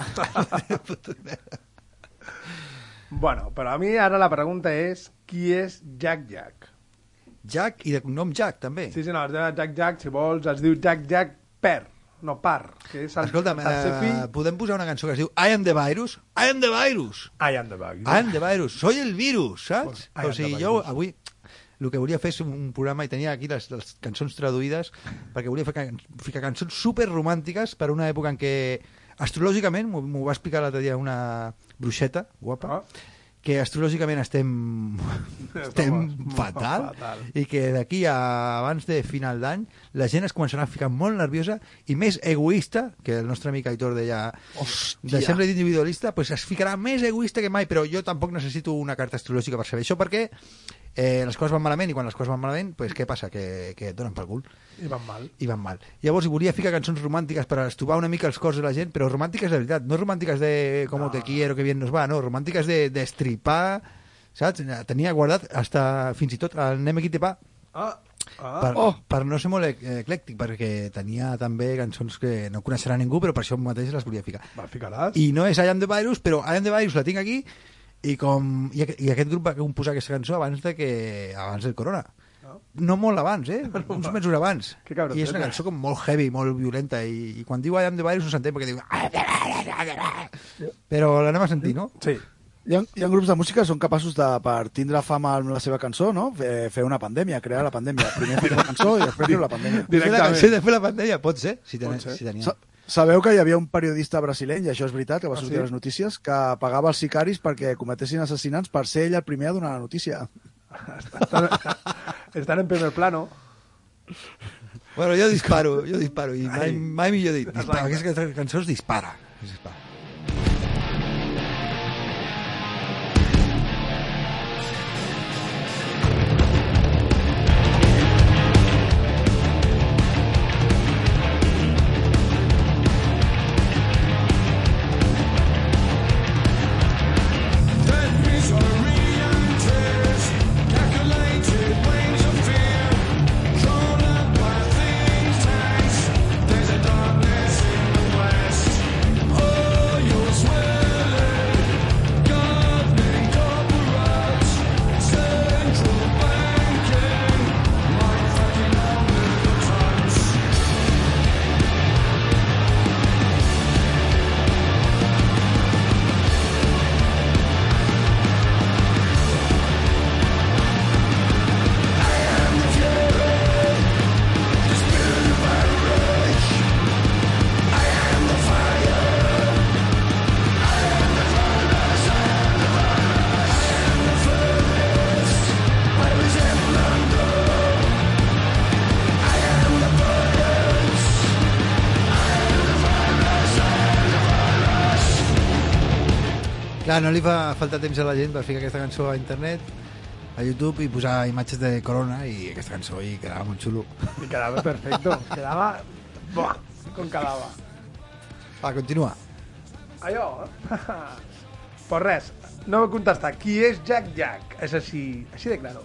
Bueno, però a mi ara la pregunta és qui és Jack Jack? Jack i de cognom Jack, també. Sí, sí, no, es diu Jack Jack, si vols, es diu Jack Jack Per, no Par, que és el Escolta'm, tercer eh, fill. podem posar una cançó que es diu I am the virus? I am the virus! I am the bug. I am the virus. Soy el virus, saps? I am O sigui, the jo virus. avui el que volia fer és un programa i tenia aquí les, les cançons traduïdes perquè volia fer, can- ficar cançons super romàntiques per una època en què astrològicament, m'ho m'ho va explicar l'altre dia una bruixeta guapa, Ah. Que astrològicament estem, *laughs* estem *laughs* fatal, fatal. i que d'aquí a abans de final d'any la gent es començarà a ficar molt nerviosa i més egoista, que el nostre amic Aitor deia Hòstia. deixem-la d'individualista, pues es ficarà més egoista que mai, però jo tampoc necessito una carta astrològica per saber això, perquè eh, les coses van malament, i quan les coses van malament, pues, què passa? Que, que et donen pel cul. I van mal. I van mal. Llavors, hi volia ficar cançons romàntiques per estovar una mica els cors de la gent, però romàntiques de veritat, no romàntiques de com te quiero, que bien nos va, no, romàntiques de destripar, saps? Tenia guardat hasta, fins i tot el Anem aquí te pa, Ah, ah. per, oh. per no ser molt ec- eclèctic, perquè tenia també cançons que no coneixerà ningú, però per això mateix les volia ficar. Va, ficaràs. I no és I am the virus, però I am the virus la tinc aquí i, com, i, i aquest grup va composar aquesta cançó abans de que abans del corona. No molt abans, eh? *laughs* Uns mesos abans. I és una cançó com molt heavy, molt violenta, i, i quan diu I am the virus no s'entén perquè diu... Però l'anem a sentir, no? Sí. Hi ha, hi ha grups de música que són capaços de, per tindre fama amb la seva cançó, no? Fer, fer una pandèmia, crear la pandèmia. Primer fer la cançó i després fer la pandèmia. Fer la cançó i després la pandèmia, pot ser, si, ten, Pot ser. si tenia. Sa sabeu que hi havia un periodista brasileny, i això és veritat, que va Ah, sortir sí? a les notícies, que pagava els sicaris perquè cometessin assassinats per ser ell el primer a donar la notícia. Estan, *laughs* estan en primer plano. Bueno, jo disparo, jo disparo, i mai, mai millor dit. Dispara, aquesta cançó es dispara. Es dispara. Clar, no li fa falta temps a la gent per ficar aquesta cançó a internet, a YouTube, i posar imatges de Corona, i aquesta cançó i quedava molt xulo. Y quedaba perfecto. *laughs* Quedaba... Buah, con quedava. Va, continua. Allò... *laughs* pues res, no m'ho contestar. Qui és Jack Jack? És així, així de claro.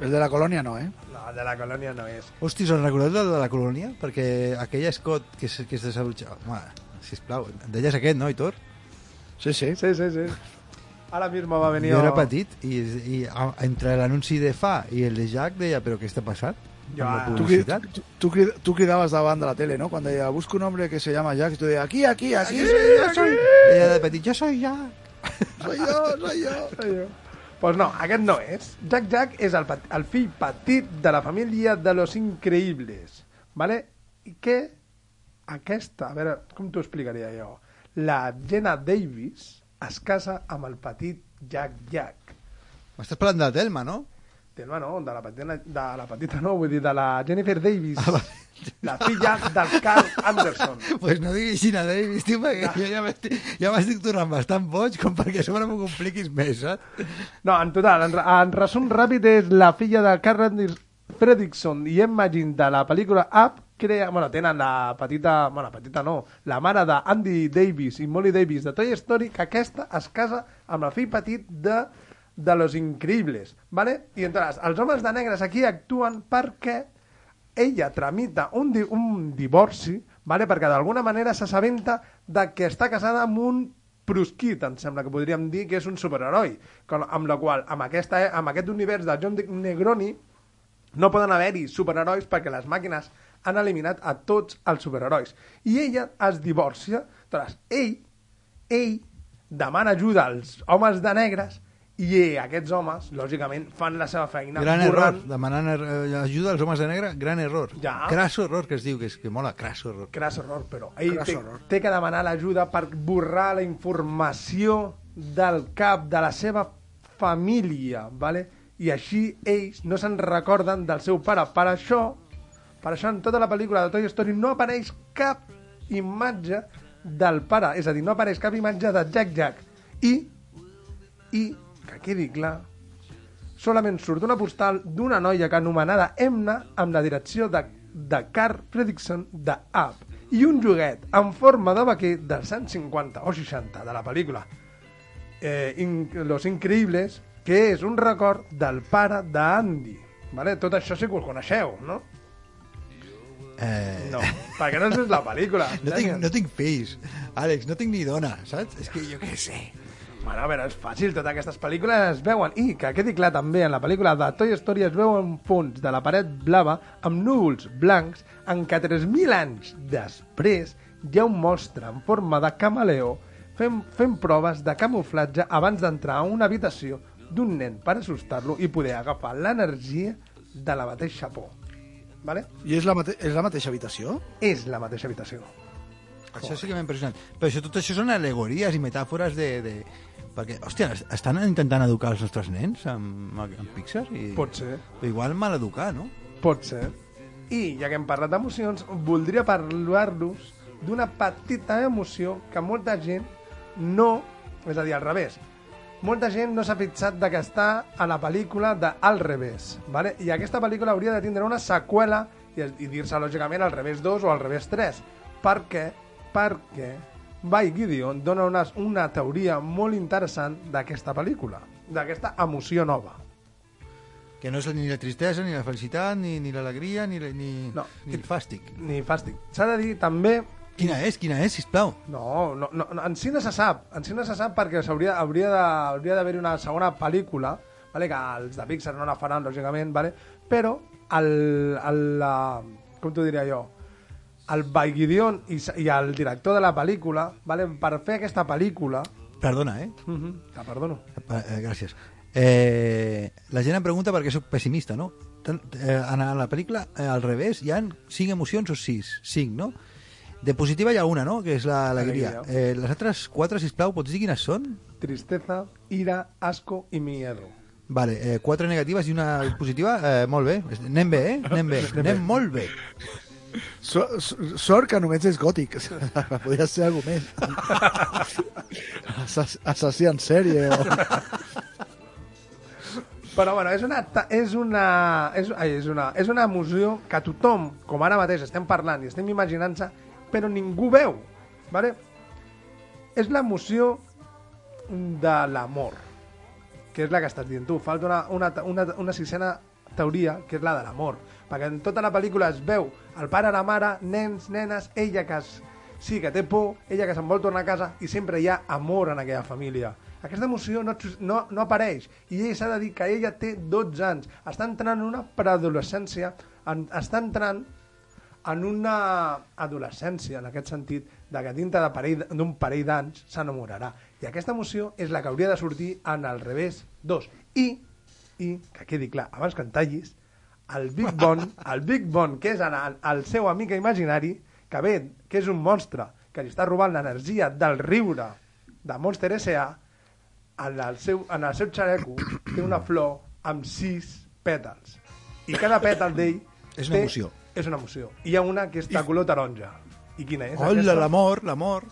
El de la colònia no, eh? No, de la colònia no és. Hosti, us en recordeu de la colònia? Perquè aquella Scott que, es, que es desabrochava... Home, sisplau, deies aquest, no, Hitor? Sí, sí. Sí, sí, sí. Ahora mismo va venir... Jo era petit i, i a, entre l'anunci de Fa i el de Jack deia, però què està passant? Jo, Amb la Tu, cri- publicitat? tu, tu, cri- tu cridaves davant de la tele, ¿no? Cuando deia, busco un hombre que se llama Jack, y tú decías, aquí, aquí, aquí, Aquí, yo soy, Deia de petit, jo soy Jack. *laughs* soy yo, soy yo. Allò. Pues no, aquest no és. Jack Jack és el, pet- el fill petit de la família de los increïbles. Vale? I que aquesta, a veure, com t'ho explicaria jo? La Jenna Davis es casa amb el petit Jack Jack. M'estàs parlant de la Telma, no? Telma no, de la, petita, de la petita no, vull dir de la Jennifer Davis, Ah, la filla del Carl Anderson. *laughs* Pues no diguis Gina Davis, tio, perquè jo ja m'estic, ja tornant bastant boig com perquè a sobre m'ho compliquis més, saps? No, en total, en, en resum ràpid és la filla de Carl Anders- Fredrickson i Emma Jean de la pel·lícula Up crea, bueno, tenen la petita, bueno, petita no, la mare d'Andy Davis i Molly Davis de Toy Story, que aquesta es casa amb el fill petit de, de Los Increïbles, ¿vale? I entonces, els homes de negres aquí actuen perquè ella tramita un, di un divorci, ¿vale? perquè d'alguna manera s'assabenta de que està casada amb un prosquit, em sembla que podríem dir que és un superheroi, amb la qual, amb, aquesta, amb aquest univers de John Negroni, no poden haver-hi superherois perquè les màquines han eliminat a tots els superherois. I ella es divorcia. Aleshores, ell, ell demana ajuda als homes de negres i eh, aquests homes, lògicament, fan la seva feina Gran error, borrant demanant eh, ajuda als homes de negre, gran error. Ja. Crasso error, que es diu, que, és, que mola, crasso error. cras error, però ell té, error. té que demanar l'ajuda per borrar la informació del cap de la seva família, ¿vale? i així ells no se'n recorden del seu pare. Per això, per això en tota la pel·lícula de Toy Story no apareix cap imatge del pare, és a dir, no apareix cap imatge de Jack Jack. I, i que quedi clar, solament surt una postal d'una noia que anomenada Emna amb la direcció de, de Carl Fredrickson de Up i un joguet en forma de vaquer dels anys 50 o 60 de la pel·lícula eh, in, Los Increïbles, que és un record del pare d'Andy. Vale? Tot això sí que ho coneixeu, no? Eh... No, perquè no és la pel·lícula. *laughs* No tinc, no tinc fills, Àlex, no tinc ni dona, saps? És que jo què sé. Bueno, a veure, és fàcil, totes aquestes pel·lícules es veuen. I que quedi clar també, en la pel·lícula de Toy Story es veu un fons de la paret blava amb núvols blancs en què 3.000 anys després hi ha un monstre en forma de camaleó fent, fent proves de camuflatge abans d'entrar a una habitació d'un nen per assustar-lo i poder agafar l'energia de la mateixa por. Vale? I és la, mate és la mateixa habitació? És la mateixa habitació. Això sí que m'ha impressionat. Però això, tot això són alegories i metàfores de... de... Perquè, hòstia, es- estan intentant educar els nostres nens amb, amb Pixar? I... Pot ser. Igual mal educar, no? Pot ser. I, ja que hem parlat d'emocions, voldria parlar-los d'una petita emoció que molta gent no... És a dir, al revés. Molta gent no s'ha fixat de que està a la pel·lícula de Al revés. Vale? I aquesta pel·lícula hauria de tindre una seqüela i, i dir-se, lògicament, al revés 2 o al revés 3. Per què? Perquè Vai Gideon dona una, una teoria molt interessant d'aquesta pel·lícula, d'aquesta emoció nova. Que no és ni la tristesa, ni la felicitat, ni, ni l'alegria, ni, ni, No. ni el fàstic. Ni fàstic. S'ha de dir també Quina és? Quina és, sisplau? No, no, no, no, en si no se sap, en si no se sap perquè hauria hauria d'haver una segona pel·lícula, vale, que els de Pixar no la faran, lògicament, vale, però el, el, la, com t'ho diria jo, el Baigidion i, i el director de la pel·lícula, vale, per fer aquesta pel·lícula... Perdona, eh? Uh -huh, te perdono. Eh, eh, gràcies. Eh, la gent em pregunta per què sóc pessimista, no? Tant, eh, en la pel·lícula, eh, al revés, hi han cinc emocions o sis? Cinc, no? De positiva hi ha una, no?, que és la- l'alegria. Alegria. Eh, les altres quatre, sisplau, pots dir quines són? Tristeza, ira, asco i miedo. Vale, eh, quatre negatives i una positiva, eh, molt bé. Anem bé, eh? Anem bé, anem molt bé. So, so, sort que només és gòtic. *laughs* Podria ser alguna més. *laughs* Assass assassí en sèrie. O... Però bueno, és una, és una, és, ai, és una, és una emoció que tothom, com ara mateix estem parlant i estem imaginant-se, però ningú veu. Vale? És l'emoció de l'amor, que és la que estàs dient tu. Falta una, una, una, una sisena teoria, que és la de l'amor. Perquè en tota la pel·lícula es veu el pare, la mare, nens, nenes, ella que es, sí que té por, ella que se'n vol tornar a casa i sempre hi ha amor en aquella família. Aquesta emoció no, no, no apareix i ella s'ha de dir que ella té 12 anys, està entrant en una preadolescència, en, està entrant en una adolescència, en aquest sentit, de que dintre de parell- d'un parell d'anys s'enamorarà. I aquesta emoció és la que hauria de sortir en el revés 2. I, i que quedi clar, abans que en tallis, el Big Bon, *laughs* el Big Bon, que és el, el seu amic imaginari, que ve, que és un monstre, que li està robant l'energia del riure de Monster S.A., en el seu, en el seu xaleco té una flor amb sis pètals. I cada pètal d'ell És una té- emoció. És una emoció. I hi ha una que és de color taronja. I quina és? Hola, l'amor, l'amor.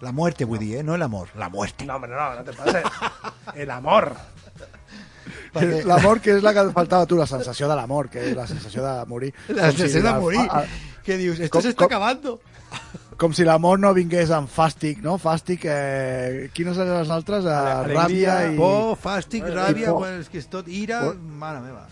La muerte, vull dir, eh? No l'amor, la muerte. No, home, no, no te pases. El amor. L'amor, que és la que et faltava a tu, la sensació de l'amor, que és la sensació de morir. *laughs* La Com si sensació de la- morir. a- Què dius? Esto Com- se está com- acabando. Com si l'amor no vingués amb fàstic, no? Fàstic, eh... quines eren les altres? Eh, Alegria, ràbia i... por, fàstic, i ràbia, por. bueno, és que és tot ira, Por- mare meva.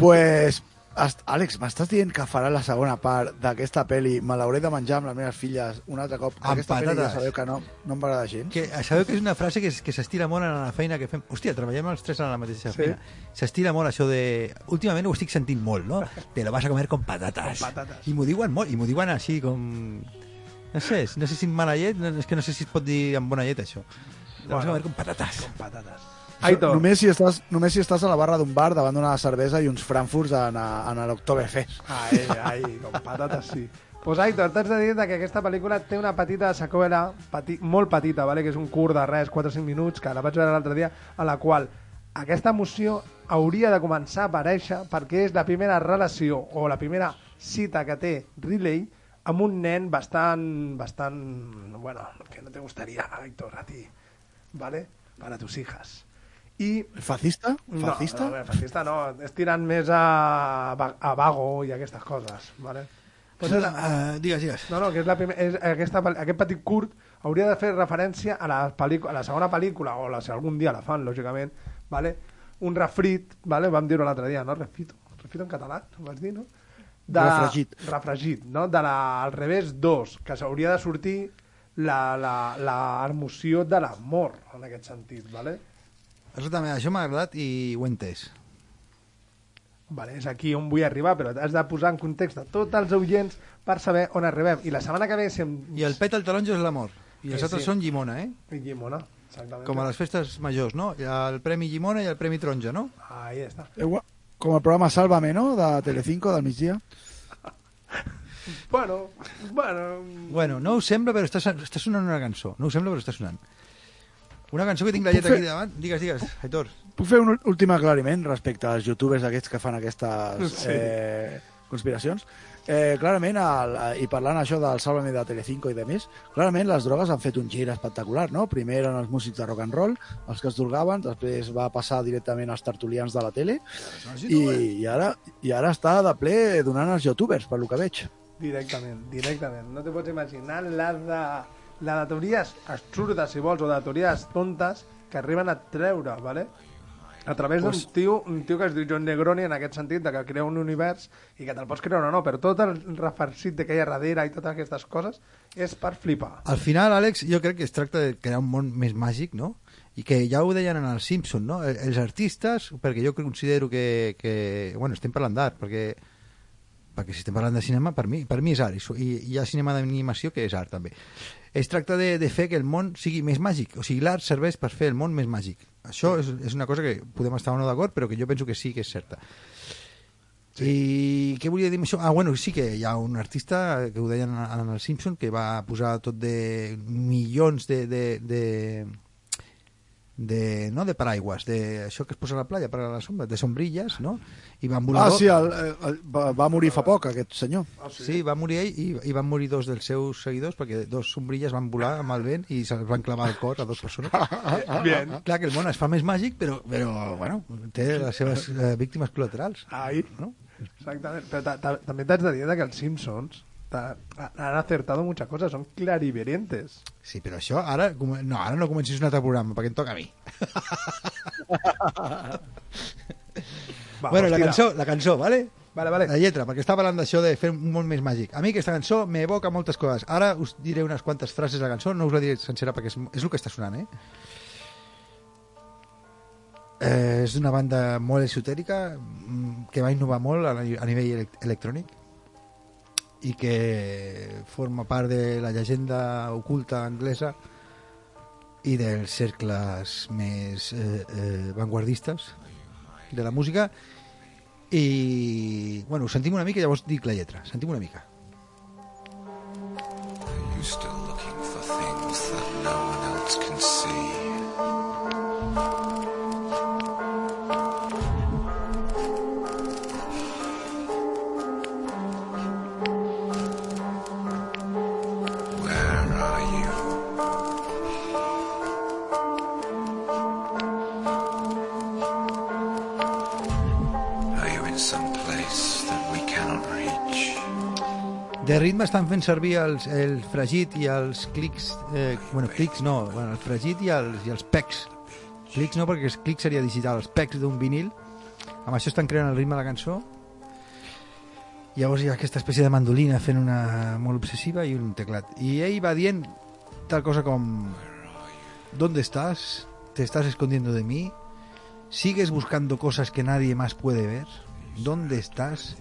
Pues, est- Àlex, m'estàs dient que farà la segona part d'aquesta pel·li Me l'hauré de menjar amb les meves filles un altre cop. Amb Aquesta pel·li ja patates. sabeu que no, no m'agrada gens. Que, sabeu que és una frase que, que s'estira molt en la feina que fem? Hòstia, treballem els tres a la mateixa Sí. feina. S'estira molt això de... Últimament ho estic sentint molt, no? Te lo vas a comer con patatas. Con patatas. I m'ho diuen molt, i m'ho diuen així com... No sé, no sé si amb mala llet, no, és que no sé si es pot dir amb bona llet, això. Te lo vas a comer con patatas. Con patatas. Aitor. Només si, estàs, només si estàs a la barra d'un bar davant d'una cervesa i uns frankfurts en, a- en l'Octoberfest. Ai, ai, com patates, sí. Pues Aitor, t'haig de dir que aquesta pel·lícula té una petita seqüela, peti, molt petita, vale? que és un curt de res, 4 o 5 minuts, que la vaig veure l'altre dia, a la qual aquesta emoció hauria de començar a aparèixer perquè és la primera relació o la primera cita que té Riley amb un nen bastant, bastant, bueno, que no te gustaría, Aitor, a ti, ¿vale? Para tus hijas. I... Fascista? No, Fascista? no, veure, fascista no, és tirant més a, a vago i aquestes coses, vale? Pues és, Uh, digues, digues. no, no, que és la primer, és aquesta, aquest petit curt hauria de fer referència a la, a la segona pel·lícula, o la, si algun dia la fan, lògicament, vale? un refrit, vale? vam dir-ho l'altre dia, no? Refrito, refrito en català, ho vas dir, no? Refregit. Refregit, no? De la, al revés 2, que s'hauria de sortir la, la, la emoció de l'amor, en aquest sentit, vale? Exactament, això m'ha agradat i ho he entès. Vale, és aquí on vull arribar, però has de posar en context a tots els oients per saber on arribem. I la setmana que ve... Si em... I el pet al taronjo és l'amor. I els Eh, altres sí. són llimona, eh? I Llimona, exactament. Com a les festes majors, no? Hi ha el Premi Llimona i el Premi Taronja, no? Ahí està. Igual- Com el programa Sálvame, no?, de Telecinco, del migdia. Bueno, bueno... Bueno, no us sembla, però està, està sonant una cançó. No us sembla, però està sonant. Una cançó que tinc la lletra fer- aquí davant. Digues, digues, Aitor. Puc fer un últim aclariment respecte als youtubers aquests que fan aquestes Sí. eh, conspiracions? Eh, clarament, el, i parlant això del Sálvame de Telecinco i de més, clarament les drogues han fet un gir espectacular, no? Primer eren els músics de rock and roll, els que es drogaven, després va passar directament als tertulians de la tele, i, i, ara, i ara està de ple donant als youtubers, per lo que veig. Directament, directament. No te pots imaginar la de, la de teories absurdes, si vols, o de teories tontes que arriben a treure, ¿vale? a través d'un tio, un tio que es diu John Negroni en aquest sentit, de que crea un univers i que te'l pots creure o no, però tot el refarcit de que hi ha darrere i totes aquestes coses és per flipar. Al final, Àlex, jo crec que es tracta de crear un món més màgic, no? I que ja ho deien en els Simpson, no? El- Els artistes, perquè jo considero que... que bueno, estem parlant d'art, perquè perquè si estem parlant de cinema, per mi, per mi és art, i, hi ha cinema d'animació que és art, també. Es tracta de, de fer que el món sigui més màgic, o sigui, l'art serveix per fer el món més màgic. Això és, és una cosa que podem estar o no d'acord, però que jo penso que sí que és certa. Sí. I què volia dir amb això? Ah, bueno, sí que hi ha un artista que ho deien en el Simpson que va posar tot de milions de, de, de, de no de paraigües, de això que es posa a la playa per a la sombra, de sombrilles, no? I van volar Ah, sí, el, el, va, va morir fa poc, aquest senyor. Sí, va morir ell i, i van morir dos dels seus seguidors perquè dos sombrilles van volar amb el vent i se'ls van clavar al cor a dos persones. *laughs* Bien. Clar que el món es fa més màgic, però, però bueno, té les seves eh, víctimes col·laterals. Ahí. No? Exactament. Però ta- ta- també t'haig de dir que els Simpsons han acertado muchas cosas, son clarividentes. Sí, però això ara... No, ara no comencis un altre programa, perquè em toca a mi. *laughs* Va, bueno, la tira. cançó, la cançó, ¿vale? Vale, vale. La lletra, perquè està parlant d'això de fer un món més màgic. A mi aquesta cançó m'evoca moltes coses. Ara us diré unes quantes frases de la cançó, no us la diré sencera perquè és, és el que està sonant, eh? eh és d'una banda molt esotèrica mm, que va innovar molt a, a nivell elec electrònic i que forma part de la llegenda oculta anglesa i dels cercles més eh, eh, vanguardistes de la música. I bueno, sentim una mica i llavors dic la lletra. Sentim una mica. You still looking for things that no one else can see. De ritme estan fent servir els, el fregit i els clics eh, bueno, clics no, bueno, el fregit i els, i els pecs clics no, perquè els clics seria digital els pecs d'un vinil amb això estan creant el ritme de la cançó llavors hi ha aquesta espècie de mandolina fent una molt obsessiva i un teclat i ell va dient tal cosa com ¿Dónde estás? ¿Te estás escondiendo de mí? ¿Sigues buscando cosas que nadie más puede ver? ¿Dónde estás?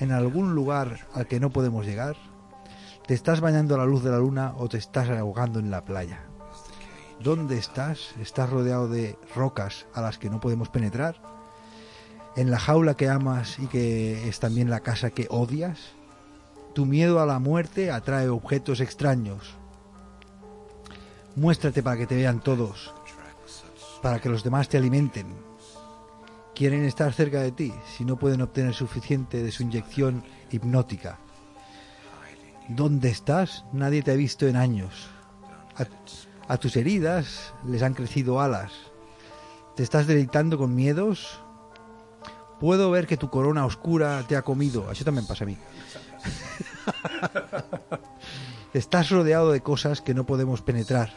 ¿En algún lugar al que no podemos llegar? ¿Te estás bañando a la luz de la luna o te estás ahogando en la playa? ¿Dónde estás? ¿Estás rodeado de rocas a las que no podemos penetrar? ¿En la jaula que amas y que es también la casa que odias? Tu miedo a la muerte atrae objetos extraños. Muéstrate para que te vean todos, para que los demás te alimenten. Quieren estar cerca de ti si no pueden obtener suficiente de su inyección hipnótica. ¿Dónde estás? Nadie te ha visto en años. A, a tus heridas les han crecido alas. ¿Te estás deleitando con miedos? Puedo ver que tu corona oscura te ha comido. Això també em passa a mi. *laughs* Estás rodeado de cosas que no podemos penetrar.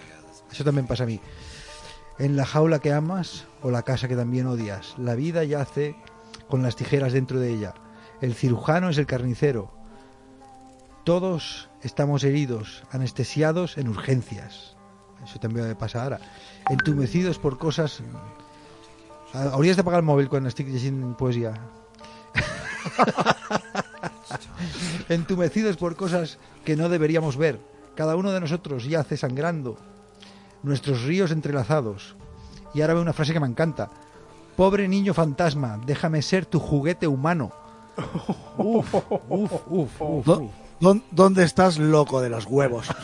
Eso también pasa a mí. En la jaula que amas o la casa que también odias. La vida yace con las tijeras dentro de ella. El cirujano es el carnicero. Todos estamos heridos, anestesiados en urgencias. Eso también me pasa ahora. Entumecidos por cosas... Hauries de pagar el mòbil quan estic llegint poesia. *laughs* Entumecidos por cosas que no deberíamos ver. Cada uno de nosotros yace sangrando. Nuestros ríos entrelazados. Y ahora veo una frase que me encanta. Pobre niño fantasma, déjame ser tu juguete humano. *laughs* Uf, uf, uf, uf, Do- uf. ¿Dón- ¿Dónde estás loco de los huevos? *laughs*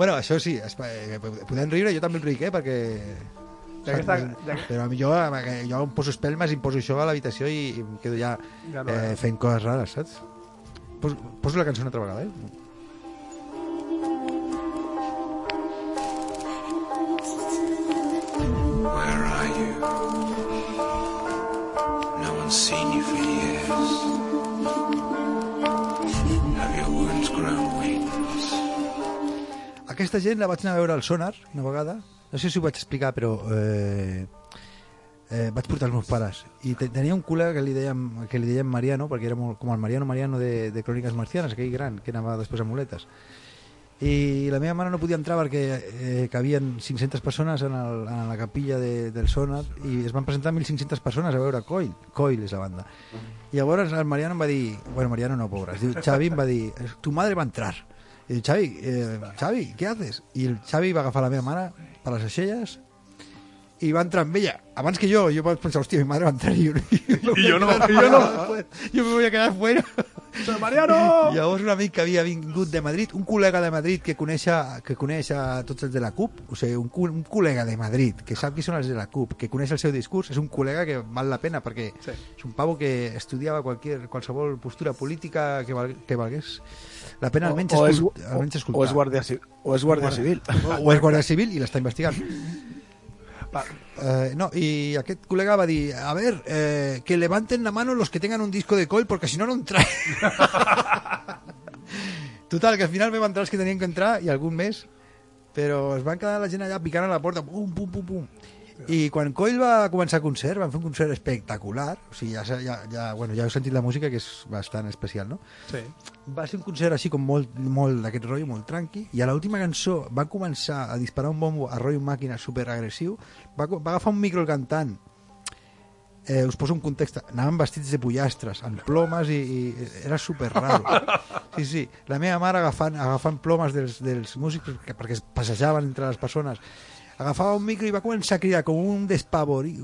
Bueno, això sí, eh, podem riure, jo també el ric, eh, perquè... D'aquesta- saps? d'aqu- Però a mi jo, jo em poso espelmes i em poso això a l'habitació i, i em quedo ja, Ja no, eh, eh. fent coses rares, saps? Poso, poso la cançó una altra vegada, eh? Seen you for years. Have your wounds grown wings? Aquesta gent la vaig anar a veure al Sonar una vegada, no sé si ho vaig explicar, però eh, eh, vaig portar els meus pares i te, tenia un col·lega que li dèiem, que li dèiem Mariano, perquè era molt, com el Mariano Mariano de, de Cròniques Marcianes, aquell gran que anava després a muletes. I la meva mare no podia entrar perquè eh, cabien 500 persones en, el, en la capilla de, del Sonar i es van presentar 1.500 persones a veure Coil. Coil és la banda. I llavors el Mariano em va dir... Bueno, Mariano no, pobre. Es diu, Xavi em va dir, tu madre va entrar. I diu, Xavi, eh, Xavi, què haces? I el Xavi va agafar la meva mare per les aixelles i va entrar amb ella. Abans que jo, jo vaig pensar, hòstia, mi madre va entrar i jo, *laughs* I jo no, *laughs* i jo no. Jo me voy a quedar fuera. Mariano! *laughs* Llavors un amic que havia vingut de Madrid, un col·lega de Madrid que coneix, a, que coneix a tots els de la CUP, o sigui, un, un col·lega de Madrid que sap qui són els de la CUP, que coneix el seu discurs, és un col·lega que val la pena perquè Sí. és un pavo que estudiava qualquier, qualsevol postura política que, val, que valgués la pena almenys, o, és, o, almenys o escoltar. és guàrdia, o és guàrdia civil. *laughs* O és guàrdia civil i l'està investigant. Eh, no, y aquest col·lega va dir, a ver, eh, que levanten la mano los que tengan un disco de coil porque si no no entra. *laughs* Total, que al final vam entrar els que tenien que entrar i algun més, però es van quedar la gent allà picant a la porta, pum, pum, pum, pum. I quan Coil va començar concert, van fer un concert espectacular, o sigui, ja, ja, ja, bueno, ja heu sentit la música, que és bastant especial, no? Sí. va ser un concert així com molt, molt d'aquest rotllo, molt tranqui, i a l'última cançó va començar a disparar un bombo a rotllo màquina super agressiu, va, va agafar un micro el cantant, eh, us poso un context, anaven vestits de pollastres, amb plomes i, i era super raro. *laughs* Sí, sí, la meva mare agafant, agafant plomes dels, dels músics perquè, perquè es passejaven entre les persones agafava un micro i va començar a cridar com un despavor i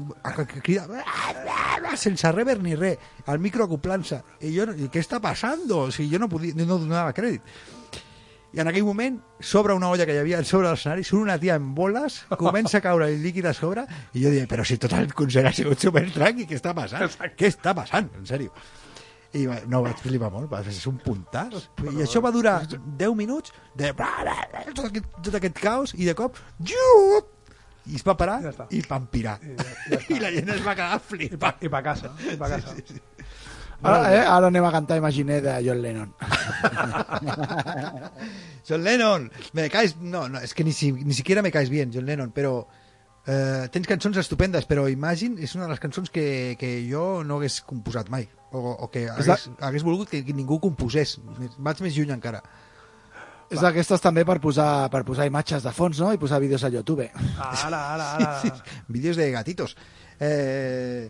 sense rever ni res al micro acoplant-se i jo, i què està passant? O sigui, jo no, podia, no donava crèdit i en aquell moment s'obre una olla que hi havia sobre l'escenari, surt una tia en boles, comença a caure el líquid a sobre, i jo dic, però si tot el concert ha sigut super tranqui, què està passant? Què està passant? En sèrio. I va, no, vaig flipar molt, va ser un puntàs. I això va durar 10 minuts de tot aquest, tot aquest caos, i de cop, jup, i es va parar Ja està. i van pirar. I, ja, ja *laughs* I la gent es va quedar I pa, flipada. i pa casa. I pa casa. Sí, sí, sí. Ara, eh, ara anem a cantar Imaginer de John Lennon. *laughs* John Lennon, me caes... No, no, es que ni, si, ni siquiera me caes bien, John Lennon, però eh, tens cançons estupendes, però Imagine és una de les cançons que, que jo no hagués composat mai, o, o que És la- hagués, hagués volgut que, que ningú composés. Vaig més lluny encara. És d'aquestes també per posar, per posar imatges de fons, no? I posar vídeos a YouTube. Ara, ara, *laughs* ara. Sí, sí, vídeos de gatitos. Eh,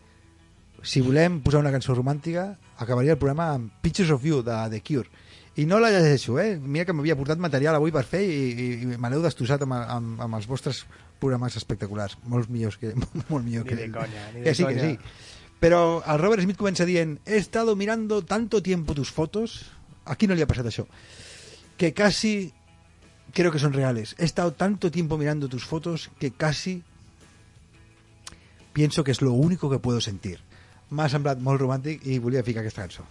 si volem posar una cançó romàntica, acabaria el programa amb Pictures of You, de The Cure. I no la llegeixo, eh? Mira que m'havia portat material avui per fer i, i, i me l'heu destrossat amb, amb, amb els vostres programes espectaculars. Molt millors que... *laughs* Molt millor Ni que... de coña, ni de que sí, coña. que sí. Però el Robert Smith comença dient he estado mirando tanto tiempo tus fotos a qui no li ha passat això que casi creo que son reales. He estado tanto tiempo mirando tus fotos que casi pienso que es lo único que puedo sentir. M'ha semblat molt romàntic i volia ficar aquesta cançó.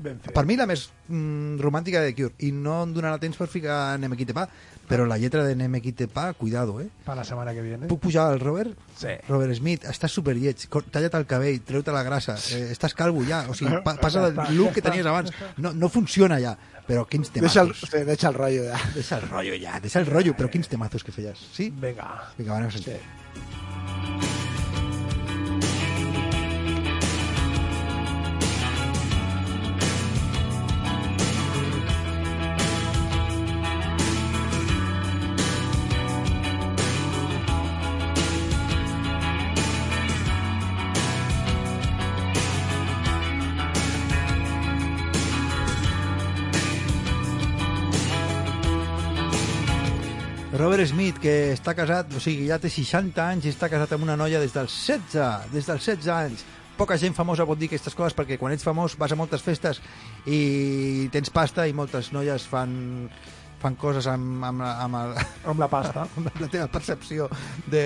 Ben fet. Per mi la més mm, romàntica de Cure. I no em donarà temps per ficar Nemequitepa, però la lletra de Nemequitepa, cuidado, eh? Para la setmana que viene. Puc pujar al Robert? Sí. Robert Smith, estàs superlleig, talla't el cabell, treu-te la grassa, eh, estàs calvo ja, o sigui, pa *laughs* passa del look que tenies abans. No, no funciona ja, però quins Deixa el, temazos. sí, deixa el rotllo ja. Deixa el rotllo ja, deixa el rotllo, però quins temazos que feies, sí? Vinga. Vinga, anem a sentir. Robert Smith, que està casat, o sigui, ja té 60 anys i està casat amb una noia des dels 16, des dels 16 anys. Poca gent famosa pot dir aquestes coses perquè quan ets famós vas a moltes festes i tens pasta i moltes noies fan fan coses amb, amb, amb, el, amb la pasta *laughs* amb la teva percepció de,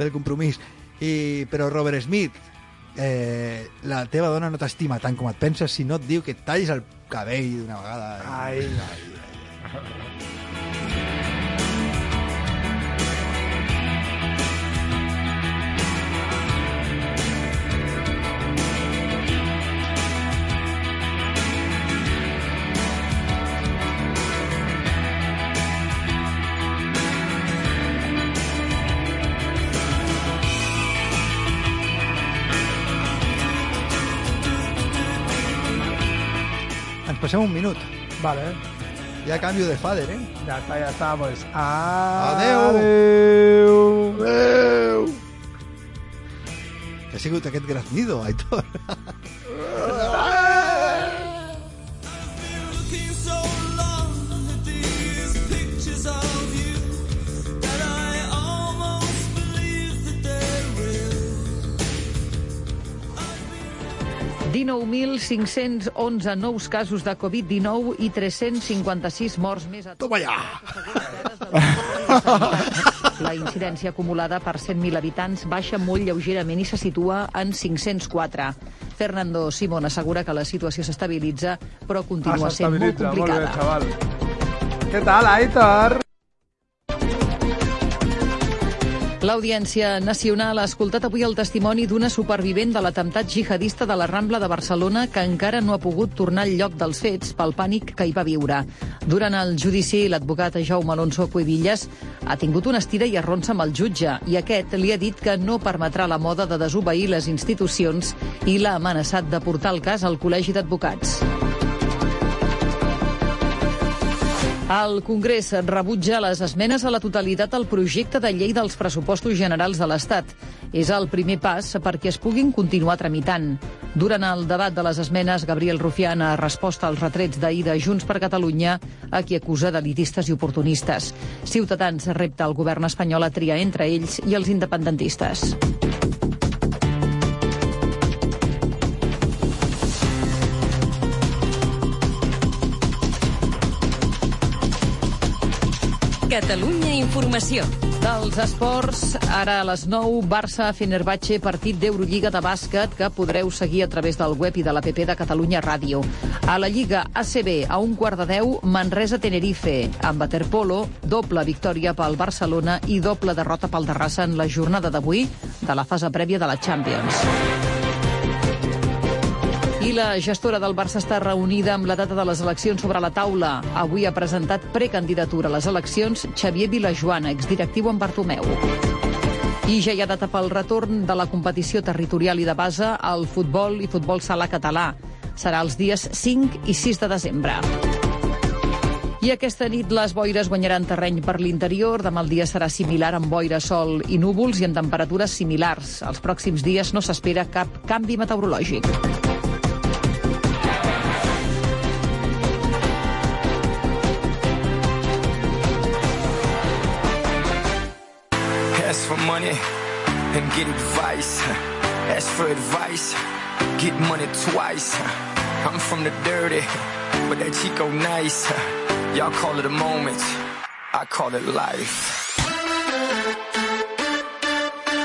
del compromís I, però Robert Smith eh, la teva dona no t'estima tant com et penses si no et diu que et tallis el cabell d'una vegada ai, ai. Ens passem un minut. Vale. Ja canvio de fader, eh? Ja està, ja està, pues. Adeu. Adeu. Adeu. Que ha sigut aquest graznido, Aitor. *laughs* 19.511 nous casos de Covid-19 i 356 morts més a Toma ja! La incidència acumulada per 100.000 habitants baixa molt lleugerament i se situa en 504. Fernando Simón assegura que la situació s'estabilitza, però continua Ah, sent molt s'estabilitza, molt bé, complicada. xaval. Què tal, Aitor? L'Audiència Nacional ha escoltat avui el testimoni d'una supervivent de l'atemptat jihadista de la Rambla de Barcelona que encara no ha pogut tornar al lloc dels fets pel pànic que hi va viure. Durant el judici, l'advocat Jaume Alonso Cuevillas ha tingut una estira i arronsa amb el jutge i aquest li ha dit que no permetrà la moda de desobeir les institucions i l'ha amenaçat de portar el cas al Col·legi d'Advocats. El Congrés rebutja les esmenes a la totalitat al projecte de llei dels pressupostos generals de l'Estat. És el primer pas perquè es puguin continuar tramitant. Durant el debat de les esmenes, Gabriel Rufián ha respost als retrets d'ahir de Junts per Catalunya, a qui acusa d'elitistes i oportunistes. Ciutadans repta el govern espanyol a triar entre ells i els independentistes. Catalunya Informació. Dels esports, ara a les 9, Barça-Fenerbahce, partit d'Eurolliga de bàsquet que podreu seguir a través del web i de l'APP de Catalunya Ràdio. A la Lliga ACB, a un quart de 10, Manresa-Tenerife. Amb waterpolo, doble victòria pel Barcelona i doble derrota pel Terrassa en la jornada d'avui de la fase prèvia de la Champions. I la gestora del Barça està reunida amb la data de les eleccions sobre la taula. Avui ha presentat precandidatura a les eleccions Xavier Vilajoana, exdirectiu en Bartomeu. I ja hi ha data pel retorn de la competició territorial i de base al futbol i futbol sala català. Serà els dies 5 i 6 de desembre. I aquesta nit les boires guanyaran terreny per l'interior. Demà el dia serà similar amb boira, sol i núvols i amb temperatures similars. Els pròxims dies no s'espera cap canvi meteorològic. For money and get advice. *laughs* Ask for advice, get money twice. *laughs* I'm from the dirty, but that Chico nice. *laughs* Y'all call it a moment, I call it life.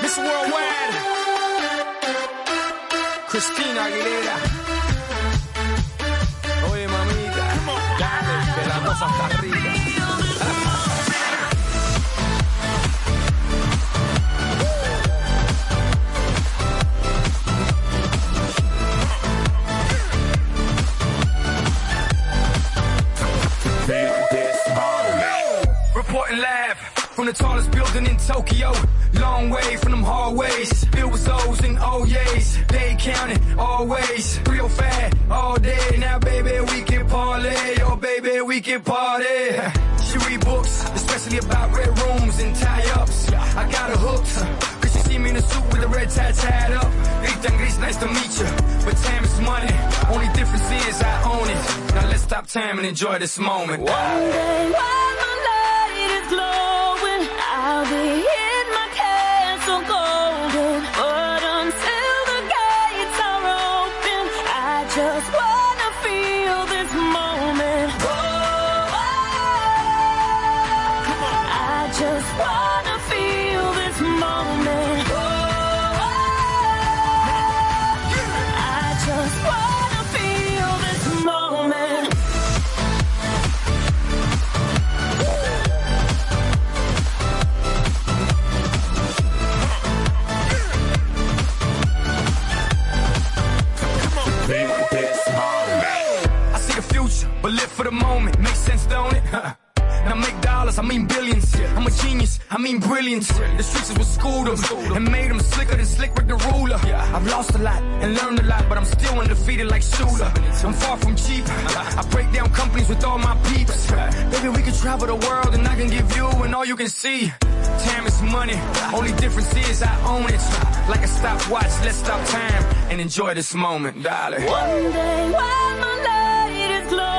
Miss Worldwide, Christina Aguilera. cosas acá arriba. Reporting from the tallest building in Tokyo. Long way from them hallways. Filled with O's and oh O's. They counting always. Real fat all day. Now, baby, we can parlay. Oh, baby, we can party. She read books, especially about red rooms and tie-ups. I got her hooked. Cause she see me in a suit with a red tie tied up. And Gris, nice to meet you. But time is money. Only difference is I own it. Now let's stop time and enjoy this moment. One day while they genius, I mean brilliance. The streets is what schooled them and made them slicker than slick with the ruler. I've lost a lot and learned a lot, but I'm still undefeated like Shooter. I'm far from cheap. I break down companies with all my peeps. Baby, we can travel the world and I can give you and all you can see. Time is money, only difference is I own it. Like a stopwatch, let's stop time and enjoy this moment, darling. One day while my light is glowing,